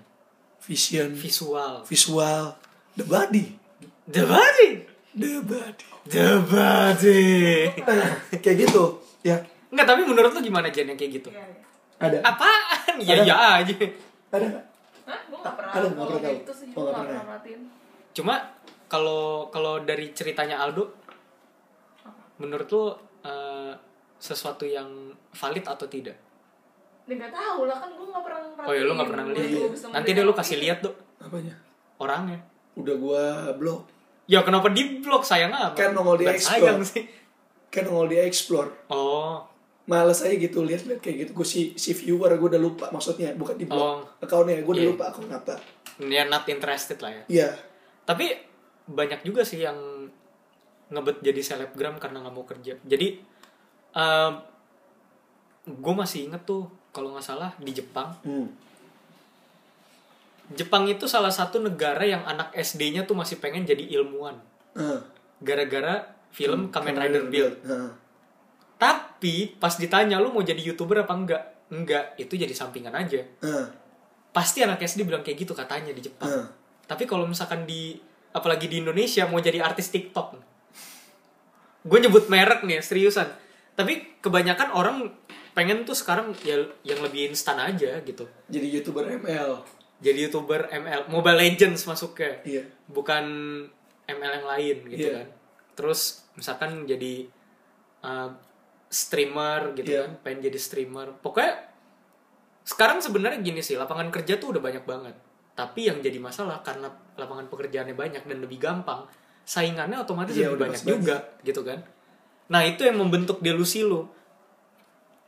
Vision. Visual. Visual. The body. The body? The body. The body. Nah, kayak gitu ya. Enggak, tapi menurut lu gimana Jen yang kayak gitu? Ada. Apaan? Ya Ada. ya aja. ada nggak? Hah? Gue gak pernah ngomong pernah gitu sih Gue gak pernah. Cuma kalau kalau dari ceritanya Aldo menurut lu eh, sesuatu yang valid atau tidak Dan gak tahu lah kan gue gak pernah oh ya lu nggak pernah Gua bisa nanti deh lu memberikan kasih opini. lihat tuh Apanya? orangnya Udah gua blok. ya kenapa di blog sayang apa Kan nongol di explore. sayang sih Kan nongol di explore. oh Males aja gitu lihat-lihat kayak gitu. Gue si si viewer gue udah lupa maksudnya bukan di Oh. blog. Akunnya gue udah Iya. lupa akun apa. dia not interested lah ya Iya. tapi banyak juga sih yang ngebet jadi selebgram karena nggak mau kerja jadi gue masih inget tuh kalau nggak salah di Jepang Hmm. Jepang itu salah satu negara yang anak SD-nya tuh masih pengen jadi ilmuwan gara-gara film Kamen Rider Build Ah. Tapi pas ditanya lu mau jadi youtuber apa enggak enggak itu jadi sampingan aja Ah. pasti anak SD bilang kayak gitu katanya di Jepang Ah. tapi kalau misalkan di apalagi di Indonesia mau jadi artis TikTok gue nyebut merek nih seriusan tapi kebanyakan orang pengen tuh sekarang ya yang lebih instan aja gitu Jadi youtuber ML. jadi youtuber ML Mobile Legends masuknya Iya. bukan ML yang lain gitu Iya. kan terus misalkan jadi uh, streamer gitu Iya. kan pengen jadi streamer. Pokoknya sekarang sebenarnya gini sih lapangan kerja tuh udah banyak banget. Tapi yang jadi masalah karena lapangan pekerjaannya banyak dan lebih gampang saingannya otomatis Iya, lebih banyak juga gitu kan. Nah itu yang membentuk delusi lu.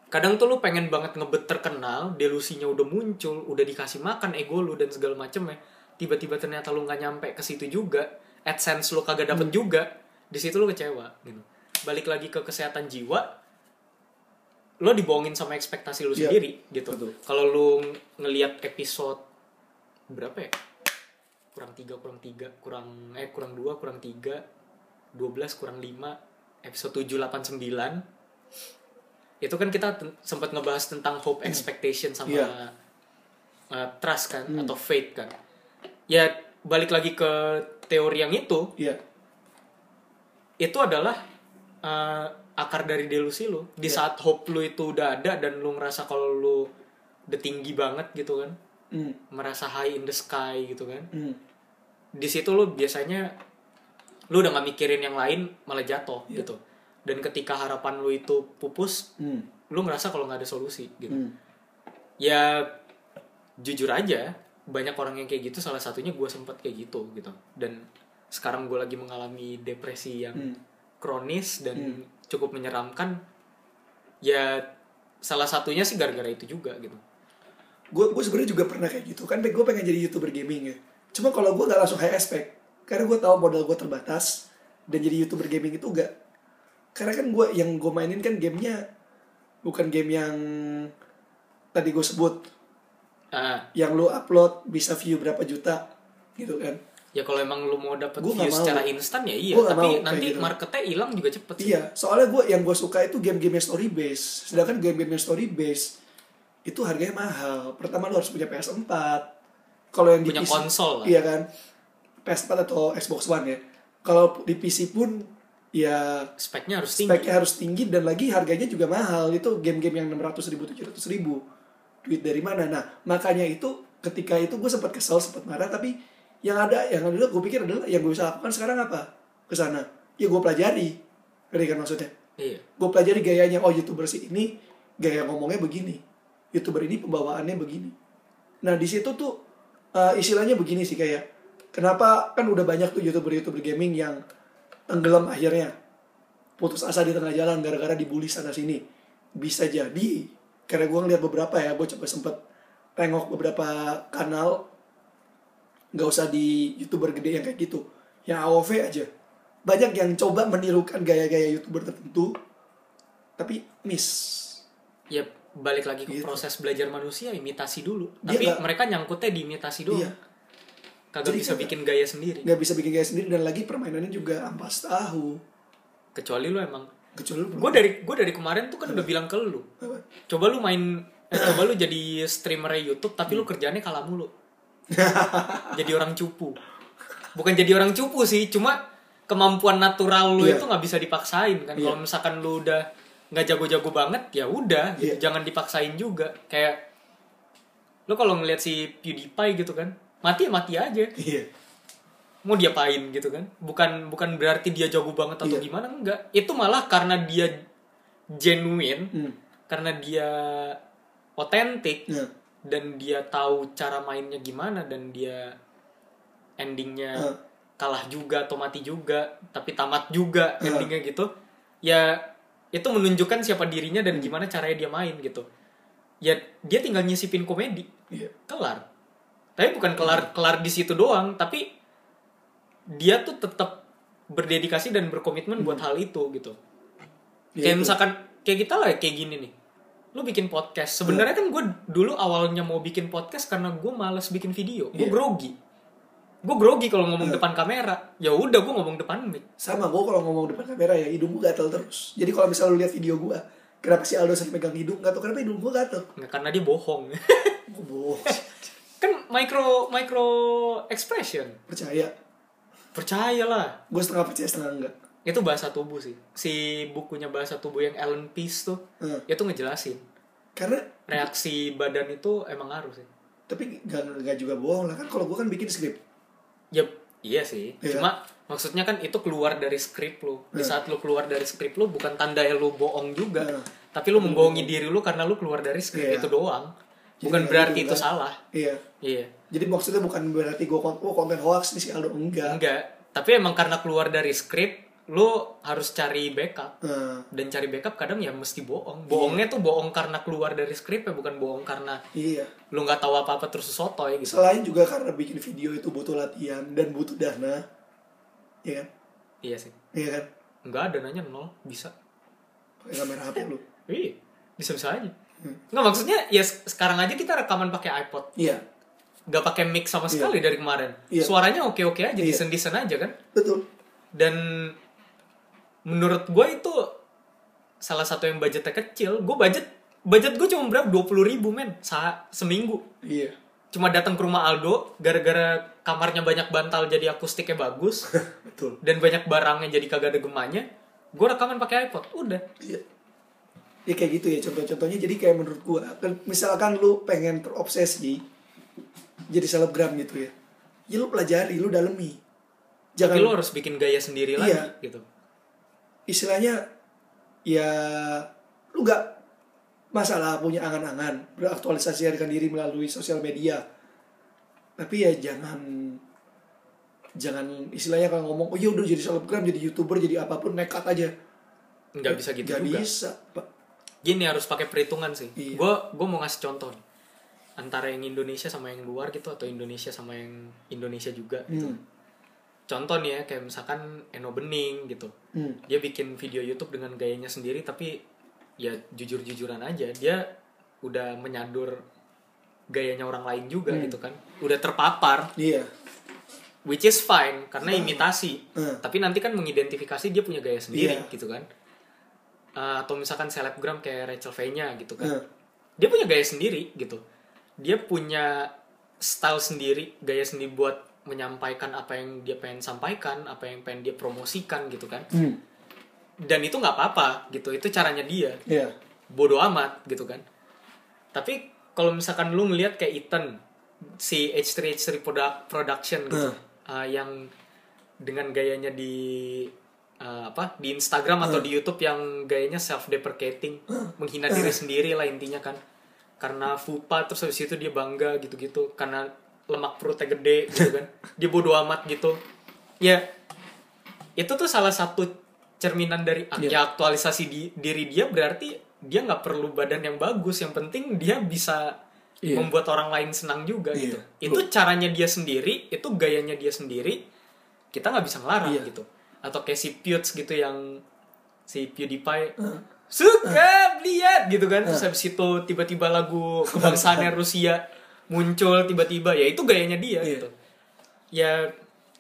Kadang tuh lu pengen banget ngebet terkenal delusinya udah muncul udah dikasih makan ego lu dan segala macem ya tiba-tiba ternyata lu nggak nyampe ke situ juga adsense lu kagak Hmm. dapet juga di situ lu kecewa gitu. Balik lagi ke kesehatan jiwa lo dibohongin sama ekspektasi lu Iya, sendiri gitu. kalau lu ng- ngelihat episode berapa ya? Kurang tiga kurang tiga kurang eh kurang dua kurang tiga 12 kurang 5 episode 7 8 9 itu kan kita sempat ngebahas tentang hope expectation sama Iya. uh, trust kan atau faith kan. Ya balik lagi ke teori yang itu. Iya. itu adalah uh, akar dari delusi lu di saat hope lu itu udah ada dan lu ngerasa kalau lu udah tinggi banget gitu kan Hmm. merasa high in the sky gitu kan Hmm. di situ lu biasanya lu udah nggak mikirin yang lain malah jatuh gitu dan ketika harapan lu itu pupus Hmm. lu ngerasa kalau nggak ada solusi gitu Hmm. ya jujur aja banyak orang yang kayak gitu salah satunya gue sempet kayak gitu gitu dan sekarang gue lagi mengalami depresi yang Hmm. kronis dan cukup menyeramkan ya salah satunya sih gara-gara itu juga gitu. Gue gue sebenarnya juga pernah kayak gitu kan gue pengen jadi youtuber gaming ya. Cuma kalau gue gak langsung high expect karena gue tahu modal gue terbatas dan jadi youtuber gaming itu gak karena kan gue yang gue mainin kan gamenya bukan game yang tadi gue sebut ah. yang lu upload bisa view berapa juta gitu kan ya kalau emang lu mau dapet Gua view secara instan ya iya Gua tapi nanti gitu. marketnya hilang juga cepet sih. iya soalnya gue yang gue suka itu game-game story base. Sedangkan game-game story base itu harganya mahal. Pertama lu harus punya PS4 kalau yang di Punya PC konsol lah. iya kan? PS4 atau Xbox One ya. Kalau di PC pun ya speknya harus tinggi. speknya harus tinggi dan lagi harganya juga mahal. Itu game-game yang 600 ribu 700 ribu. Duit dari mana? Nah makanya itu ketika itu gue sempat kesel sempat marah tapi yang ada yang ada gue pikir adalah yang gue bisa lakukan sekarang apa? Ke sana. Ya gue pelajari. Ngerti kan maksudnya? Iya. Gue pelajari gayanya oh youtuber si ini gaya ngomongnya begini. Youtuber ini pembawaannya begini. Nah di situ tuh eh, istilahnya begini sih kayak kenapa kan udah banyak tuh youtuber youtuber gaming yang tenggelam akhirnya. Putus asa di tengah jalan gara-gara dibully sana sini. Bisa jadi karena gue ngeliat beberapa ya gue coba sempet tengok beberapa kanal nggak usah di youtuber gede yang kayak gitu. Yang AOV aja. Banyak yang coba menirukan gaya-gaya youtuber tertentu tapi miss. Ya balik lagi ke Gitu. proses belajar manusia imitasi dulu. Dia tapi nggak- mereka nyangkutnya di imitasi doang. Iya. kagak Jadi bisa kagak- bikin gaya sendiri. nggak bisa bikin gaya sendiri dan lagi permainannya juga ampas tahu. Kecuali lu emang. Kecuali lu gue dari gue dari kemarin tuh kan udah bilang ke lu. Apa? coba lu main eh, coba lu jadi streamer YouTube tapi lu kerjanya kalah mulu jadi orang cupu bukan jadi orang cupu sih cuma kemampuan natural lu Iya. itu nggak bisa dipaksain kan Iya. kalau misalkan lu udah nggak jago-jago banget ya udah gitu. Iya. jangan dipaksain juga kayak lu kalau ngeliat si PewDiePie gitu kan mati ya mati aja iya mau diapain gitu kan bukan bukan berarti dia jago banget atau Iya. gimana enggak itu malah karena dia genuine Hmm. karena dia otentik Ya. Dan dia tahu cara mainnya gimana dan dia endingnya Hmm. kalah juga atau mati juga tapi tamat juga Hmm. endingnya gitu ya itu menunjukkan siapa dirinya dan gimana caranya dia main gitu ya dia tinggal nyisipin komedi Iya. kelar tapi bukan kelar kelar di situ doang tapi dia tuh tetap berdedikasi dan berkomitmen buat hal itu gitu Ya, kayak itu. misalkan kayak kita lah kayak gini nih lu bikin podcast. Sebenarnya kan gue dulu awalnya mau bikin podcast karena gue males bikin video. Gue Iya. grogi. Gue grogi kalau ngomong depan kamera. Ya udah gue ngomong depan mic. Sama gue kalau ngomong depan kamera ya hidung gue gatel terus. Jadi kalau misalnya lu lihat video gue kenapa si Aldo sering pegang hidung? Gak tau kenapa hidung gue gatel. Nggak karena dia bohong. Gue bohong. Kan micro micro expression. Percaya. Percayalah gue setengah percaya setengah enggak itu bahasa tubuh sih. Si bukunya bahasa tubuh yang Ellen Peace tuh Hmm. itu ngejelasin. Karena reaksi badan itu emang ngaruh sih. Tapi gak, gak juga bohong lah. Kan kalau gue kan bikin skrip. Ya iya sih. Iya. cuma maksudnya kan itu keluar dari skrip lu. Di Iya. saat lu keluar dari skrip lu bukan tanda ya lu bohong juga Iya. tapi lu membohongi diri lu karena lu keluar dari skrip. Iya. itu doang. Jadi bukan kayak berarti gitu itu kan. salah. Iya. Iya. Jadi maksudnya bukan berarti gue konten, oh, konten hoax nih si Aldo. Enggak. Enggak. Tapi emang karena keluar dari skrip lu harus cari backup. Nah, dan cari backup kadang ya mesti bohong. Bohongnya tuh bohong karena keluar dari skrip ya bukan bohong karena iya. lu nggak tahu apa apa terus sotoy gitu. Selain juga karena bikin video itu butuh latihan dan butuh dana. Iya kan? Iya sih. Iya kan? Nggak ada nanya nol. Bisa. Pakai kamera HP lu. Iya. Bisa bisa aja. Hmm. nggak maksudnya ya se- sekarang aja kita rekaman pakai iPod. Iya. Nggak pakai mic sama sekali dari kemarin. Iya. suaranya oke oke aja Iya. desain desain aja kan? Betul. Dan menurut gue itu salah satu yang budgetnya kecil. Gue budget budget gue cuma berapa? dua puluh ribu men sa seminggu. Iya. Cuma datang ke rumah Aldo gara-gara kamarnya banyak bantal jadi akustiknya bagus. Betul. Dan banyak barangnya jadi kagak ada gemanya gue rekaman pakai iPod udah. Iya. Ya kayak gitu ya contoh-contohnya. Jadi kayak menurut gua kan misalkan lu pengen terobsesi jadi selebgram gitu ya. Ya lu pelajari, lu dalemi. Jangan tapi lo harus bikin gaya sendiri lagi Iya. gitu istilahnya ya lu nggak masalah punya angan-angan beraktualisasi dengan diri melalui sosial media. Tapi ya jangan jangan istilahnya kalau ngomong oh ya udah jadi selebgram, jadi youtuber, jadi apa pun nekat aja. nggak bisa gitu Nggak juga bisa, Pak. gini harus pakai perhitungan sih Iya. gue gue mau ngasih contoh nih. antara yang Indonesia sama yang luar gitu atau Indonesia sama yang Indonesia juga gitu. Hmm. Contoh nih ya kayak misalkan Eno Bening gitu Hmm. dia bikin video YouTube dengan gayanya sendiri tapi ya jujur-jujuran aja dia udah menyadur gayanya orang lain juga Hmm. gitu kan udah terpapar Iya. which is fine karena imitasi Hmm. tapi nanti kan mengidentifikasi dia punya gaya sendiri Iya. gitu kan Uh, atau misalkan selebgram kayak Rachel V-nya gitu kan Hmm. dia punya gaya sendiri gitu dia punya style sendiri gaya sendiri buat menyampaikan apa yang dia pengen sampaikan apa yang pengen dia promosikan gitu kan. Hmm. dan itu nggak apa-apa gitu itu caranya dia. Iya. bodoh amat gitu kan. Tapi kalau misalkan lu ngelihat kayak Ethan si H3H3 Product Production gitu uh, yang dengan gayanya di uh, apa di Instagram atau di YouTube yang gayanya self deprecating menghina diri sendiri lah intinya kan. Karena fupa terus habis itu dia bangga gitu-gitu karena lemak perutnya gede gitu kan. Dia bodoh amat gitu. Ya itu tuh salah satu cerminan dari Iya. ya aktualisasi di, diri dia berarti dia nggak perlu badan yang bagus. Yang penting dia bisa Iya. membuat orang lain senang juga Iya. gitu. Itu caranya dia sendiri itu gayanya dia sendiri kita nggak bisa ngelarang Iya. gitu. Atau kayak si Pewds gitu yang si PewDiePie suka lihat gitu kan. Terus habis itu tiba-tiba lagu kebangsaannya Rusia muncul tiba-tiba ya itu gayanya dia Iya. gitu ya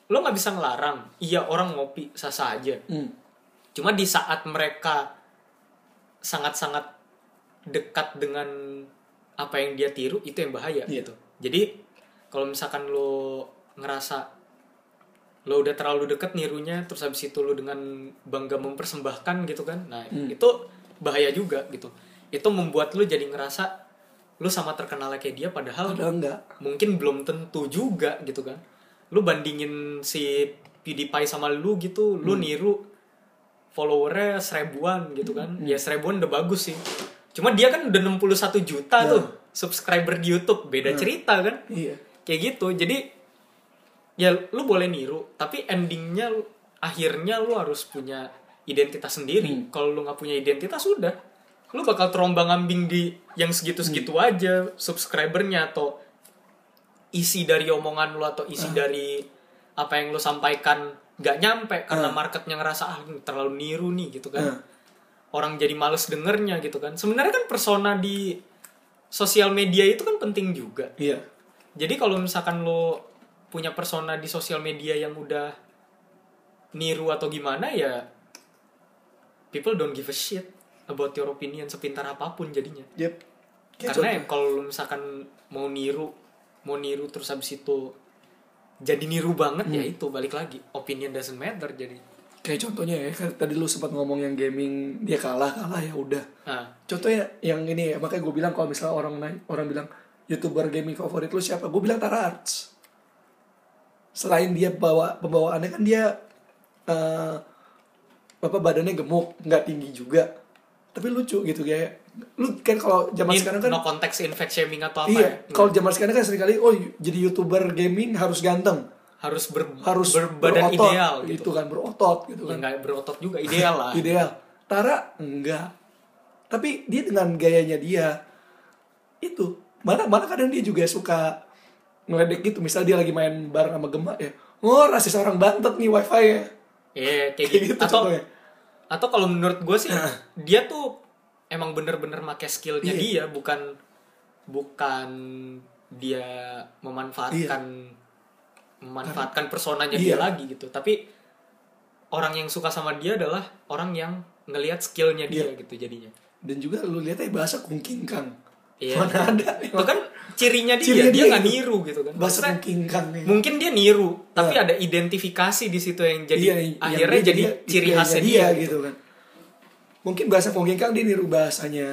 lo nggak bisa ngelarang iya orang ngopi sah-sah aja Hmm. cuma di saat mereka sangat-sangat dekat dengan apa yang dia tiru itu yang bahaya Iya. gitu jadi kalau misalkan lo ngerasa lo udah terlalu deket nirunya terus habis itu lo dengan bangga mempersembahkan gitu kan nah Hmm. itu bahaya juga gitu itu membuat lo jadi ngerasa lo sama terkenalnya kayak dia padahal Padahal enggak. mungkin belum tentu juga gitu kan. Lu bandingin si PewDiePie sama lu gitu lu Hmm. niru followernya seribuan gitu kan. Ya seribuan udah bagus sih. Cuma dia kan udah 61 juta Ya. tuh subscriber di YouTube. Beda cerita kan. Iya. kayak gitu. Jadi ya lu boleh niru tapi endingnya lu- akhirnya lu harus punya identitas sendiri. Kalau lu nggak punya identitas udah lu bakal terombang ambing di yang segitu segitu aja subscribernya atau isi dari omongan lu atau isi dari apa yang lu sampaikan nggak nyampe karena marketnya ngerasa ah ini terlalu niru nih gitu kan. Ah. orang jadi males dengernya gitu kan. Sebenarnya kan persona di sosial media itu kan penting juga. Iya. jadi kalau misalkan lo punya persona di sosial media yang udah niru atau gimana ya people don't give a shit about your opinion sepintar apa pun jadinya. Yep. Karena ya kalau misalkan mau niru, mau niru terus habis itu jadi niru banget ya itu balik lagi. Opinion doesn't matter jadi. kayak contohnya ya kan tadi lu sempat ngomong yang gaming dia kalah kalah ya udah. Nah, contohnya yang ini ya makanya gue bilang kalau misalnya orang naik orang bilang youtuber gaming favorit lu siapa? Gue bilang Tara Arts. Selain dia bawa pembawaannya kan dia eh apa badannya gemuk nggak tinggi juga tapi lucu gitu kayak lu kan kalau zaman ini sekarang kan no konteks in fat shaming atau apa iya ya. kalau zaman sekarang kan sering kali oh jadi youtuber gaming harus ganteng harus ber, harus berbadan berotot, ideal gitu. gitu. kan berotot gitu kan nggak berotot juga ideal lah. ideal Tara enggak tapi dia dengan gayanya dia itu mana mana kadang dia juga suka ngeledek gitu misal dia lagi main bareng sama Gemma ya oh rasis orang Bantet nih wifi ya Iya kayak Kayak gitu. gitu atau contohnya. Atau kalau menurut gue sih dia tuh emang bener-bener make skillnya Iya. dia bukan bukan dia memanfaatkan memanfaatkan personanya dia Iya. lagi gitu tapi orang yang suka sama dia adalah orang yang ngelihat skillnya dia Iya. gitu jadinya dan juga lu lihat aja bahasa kungkingkang Iya. mana ada itu kan cirinya dia Cirinya dia dia nggak niru gitu kan bahasa Maksudnya, kungkingkang nih mungkin dia niru tapi Nah. ada identifikasi di situ yang jadi Iya, yang akhirnya dia jadi ciri gayanya khasnya dia, gitu. gitu kan mungkin bahasa kungkingkang dia niru bahasanya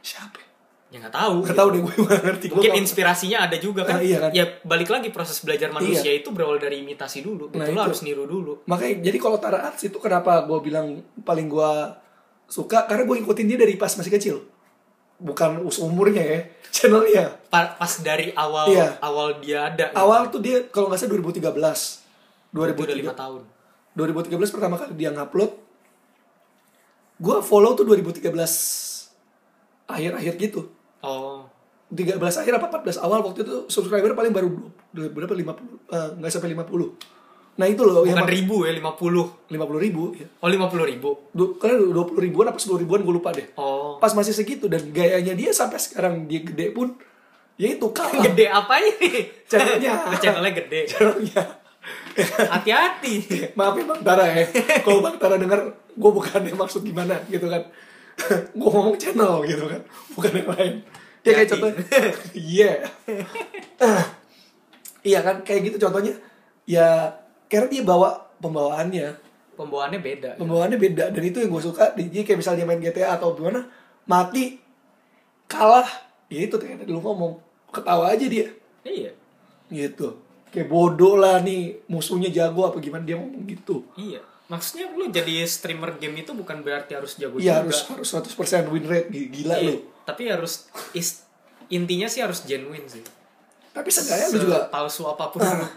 siapa ya? ya nggak tahu Gak gitu. tau deh gue gak ngerti mungkin nggak- inspirasinya ada juga kan. Ah, iya kan. ya balik lagi proses belajar manusia itu berawal dari imitasi dulu Nah, itu. harus niru dulu Makanya jadi kalau Tara Arts itu kenapa gue bilang paling gue suka karena gue ngikutin dia dari pas masih kecil. Bukan us- umurnya ya, channelnya. Pa- pas dari awal Iya. awal dia ada gitu. Awal tuh dia kalau nggak salah 2013. Berarti udah 2003, lima tahun 2013 pertama kali dia ngupload. Gue follow tuh 2013 akhir-akhir gitu. oh 13 akhir apa 14 awal waktu itu subscriber paling baru berapa 50 eh, nggak sampai 50. Nah itu loh bukan yang ribu ya 50 50 ribu ya. oh 50 ribu. Du, karena 20 ribuan apa 10 ribuan? Gue lupa deh. oh. Pas masih segitu dan gayanya dia sampai sekarang dia gede pun ya itu kalah. Gede apa ini? Channelnya. Channelnya gede. Channelnya. Hati-hati. Maaf ya bang Tara ya. Kalau bang Tara dengar gue bukan yang maksud gimana gitu kan. Gue ngomong channel gitu kan. Bukan yang lain. Ya kayak contoh iya. Iya kan kayak gitu contohnya. Ya karena dia bawa pembawaannya. Pembawaannya beda pembawaannya beda. Dan itu yang gue suka. Jadi kayak misalnya main GTA atau gimana mati kalah. Ya itu kayak tadi lu ngomong. Ketawa aja dia. Iya. Gitu. Kayak bodoh lah nih musuhnya jago apa gimana dia ngomong gitu. Iya. Maksudnya lu jadi streamer game itu bukan berarti harus jago iya juga. harus harus 100% win rate. Gila Iya, lu. Tapi harus is, intinya sih harus genuine sih. Tapi seenggaknya lu juga palsu apa pun. Ah,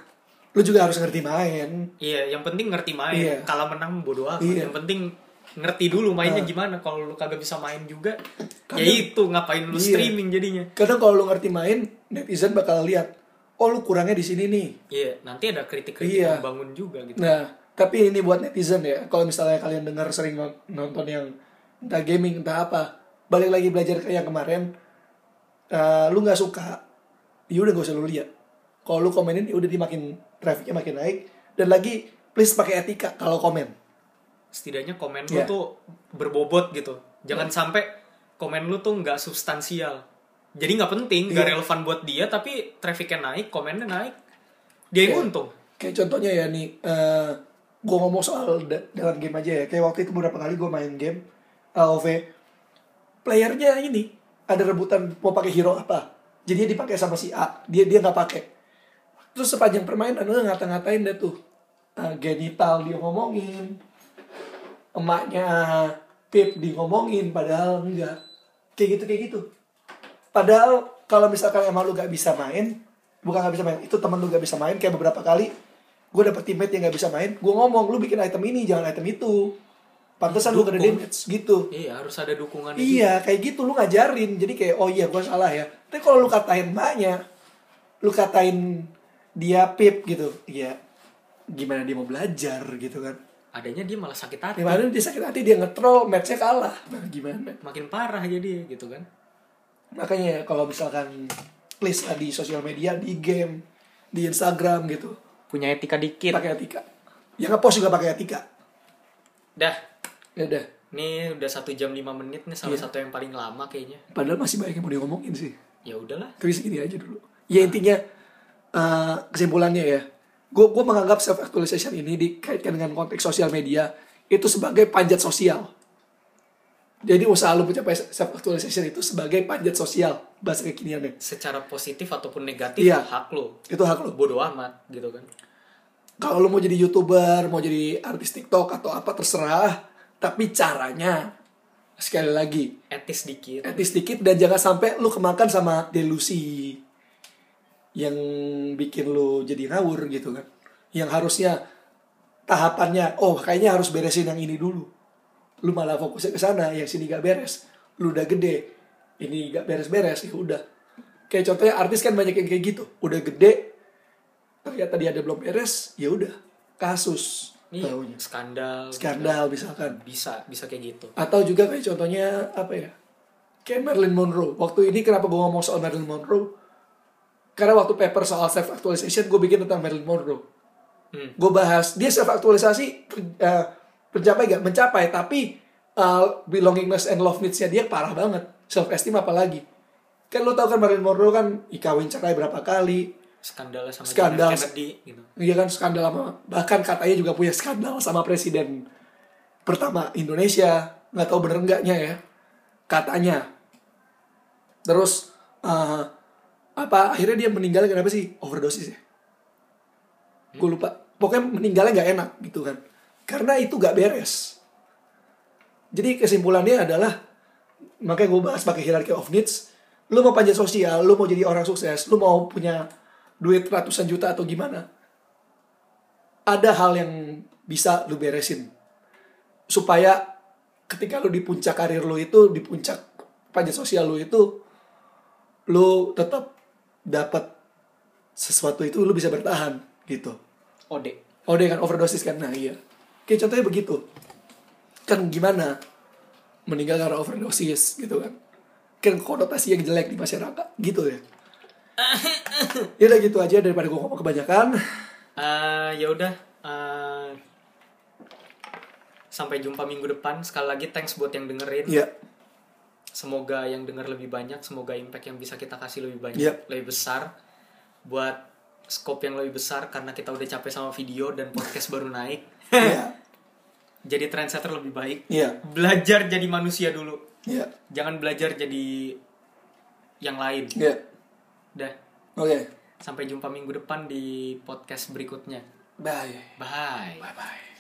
lu juga harus ngerti main iya yang penting ngerti main Iya. kalah menang bodo amat Iya. yang penting ngerti dulu mainnya Ah. gimana kalau lu kagak bisa main juga ya Kadang- itu ngapain lu Iya. streaming jadinya kadang kalau lu ngerti main netizen bakal lihat oh lu kurangnya di sini nih iya nanti ada kritik-kritik Iya. membangun juga gitu Nah, tapi ini buat netizen ya. Kalau misalnya kalian dengar sering non- nonton yang entah gaming entah apa, balik lagi belajar ke yang kemarin, eh, lu nggak suka, ya udah gak usah lu lihat. Kalau lu komenin, ya udah dia makin trafficnya makin naik. Dan lagi, please pakai etika kalau komen. setidaknya komen lu Iya. tuh berbobot gitu jangan sampai komen lu tuh nggak substansial jadi nggak penting nggak Iya. relevan buat dia tapi trafficnya naik komennya naik dia yang Iya. untung Kayak contohnya ya nih, eh gue ngomong soal da- dalam game aja ya. Kayak waktu itu beberapa kali gue main game AOV, playernya ini ada rebutan mau pakai hero apa. Jadi dia dipakai sama si A, dia dia nggak pakai. Terus sepanjang permainan lu ngata-ngatain dia tuh Eh, genital dia ngomongin emaknya Pip di ngomongin padahal enggak. Kayak gitu kayak gitu. Padahal kalau misalkan emang lu gak bisa main bukan gak bisa main itu teman lu gak bisa main kayak beberapa kali gue dapet teammate yang gak bisa main gue ngomong lu bikin item ini jangan item itu. Pantesan lu kena damage gitu. Iya harus ada dukungan Iya, kayak gitu lu ngajarin. Jadi kayak oh iya gua salah ya. Tapi kalau lu katain mbaknya, lu katain dia pip gitu. Iya. Gimana dia mau belajar gitu kan. Adanya dia malah sakit hati. Gimana dia sakit hati dia nge-troll matchnya kalah. Nah, gimana? Makin parah jadi gitu kan. Makanya kalau misalkan please lah di sosial media, di game, di Instagram gitu. Punya etika dikit. Pakai etika. Yang nge-post juga pakai etika. Dah. Ya udah. Ini udah satu jam lima menit nih salah Iya. satu yang paling lama kayaknya. Padahal masih banyak yang mau diomongin sih. Ya udahlah. Tapi segini aja dulu. Ya intinya eh, kesimpulannya ya, gue gue menganggap self actualization ini dikaitkan dengan konteks sosial media itu sebagai panjat sosial. Jadi usaha lu mencapai self actualization itu sebagai panjat sosial bahasa kekiniannya. Secara positif ataupun negatif Iya. hak lo. Itu hak lu. Bodoh amat gitu kan. Kalau lu mau jadi youtuber, mau jadi artis TikTok atau apa terserah, tapi caranya sekali lagi Etis dikit. etis dikit dan jangan sampai lu kemakan sama delusi yang bikin lu jadi ngawur gitu kan. Yang harusnya tahapannya oh kayaknya harus beresin yang ini dulu. Lu malah fokusnya ke sana yang sini gak beres. Lu udah gede ini gak beres-beres ya udah. Kayak contohnya artis kan banyak yang kayak gitu. Udah gede ternyata dia ada belum beres ya udah. Kasus Nih taunya. skandal. skandal misalkan. Bisa bisa kayak gitu. atau juga kayak contohnya apa ya kayak Marilyn Monroe. Waktu ini kenapa gue ngomong soal Marilyn Monroe karena waktu paper soal self actualization gue bikin tentang Marilyn Monroe. Hmm. gue bahas dia self actualisasi uh, mencapai gak mencapai tapi uh, belongingness and love needs-nya dia parah banget. Self esteem apalagi. Kan lo tau kan Marilyn Monroe kan ikawin cerai berapa kali? Skandalnya sama Skandal. Kennedy gitu. Iya kan skandal sama bahkan katanya juga punya skandal sama presiden pertama Indonesia. Nggak tahu bener enggaknya ya katanya. Terus eh, apa akhirnya dia meninggal kenapa sih? Overdosis ya? Gue lupa. Pokoknya meninggalnya nggak enak gitu kan. Karena itu nggak beres. Jadi kesimpulannya adalah makanya gue bahas pakai hierarchy of needs. Lu mau panjat sosial lu mau jadi orang sukses lu mau punya duit ratusan juta atau gimana ada hal yang bisa lu beresin. Supaya ketika lu di puncak karir lu itu di puncak panjat sosial lu itu lu tetap dapat sesuatu itu lu bisa bertahan gitu Ode. dia kan overdosis kan nah iya kayak contohnya begitu kan gimana meninggal karena overdosis gitu kan kan konotasi yang jelek di masyarakat gitu ya ya udah gitu aja daripada gue ngomong kebanyakan Eh, ya udah. eh, sampai jumpa minggu depan. Sekali lagi thanks buat yang dengerin. ya Semoga yang denger lebih banyak, semoga impact yang bisa kita kasih lebih banyak, Iya. lebih besar. Buat scope yang lebih besar karena kita udah capek sama video dan podcast baru naik. ya Jadi trendsetter lebih baik. ya Belajar jadi manusia dulu. ya Jangan belajar jadi yang lain. ya Dah. oke Sampai jumpa minggu depan di podcast berikutnya. bye Bye. bye bye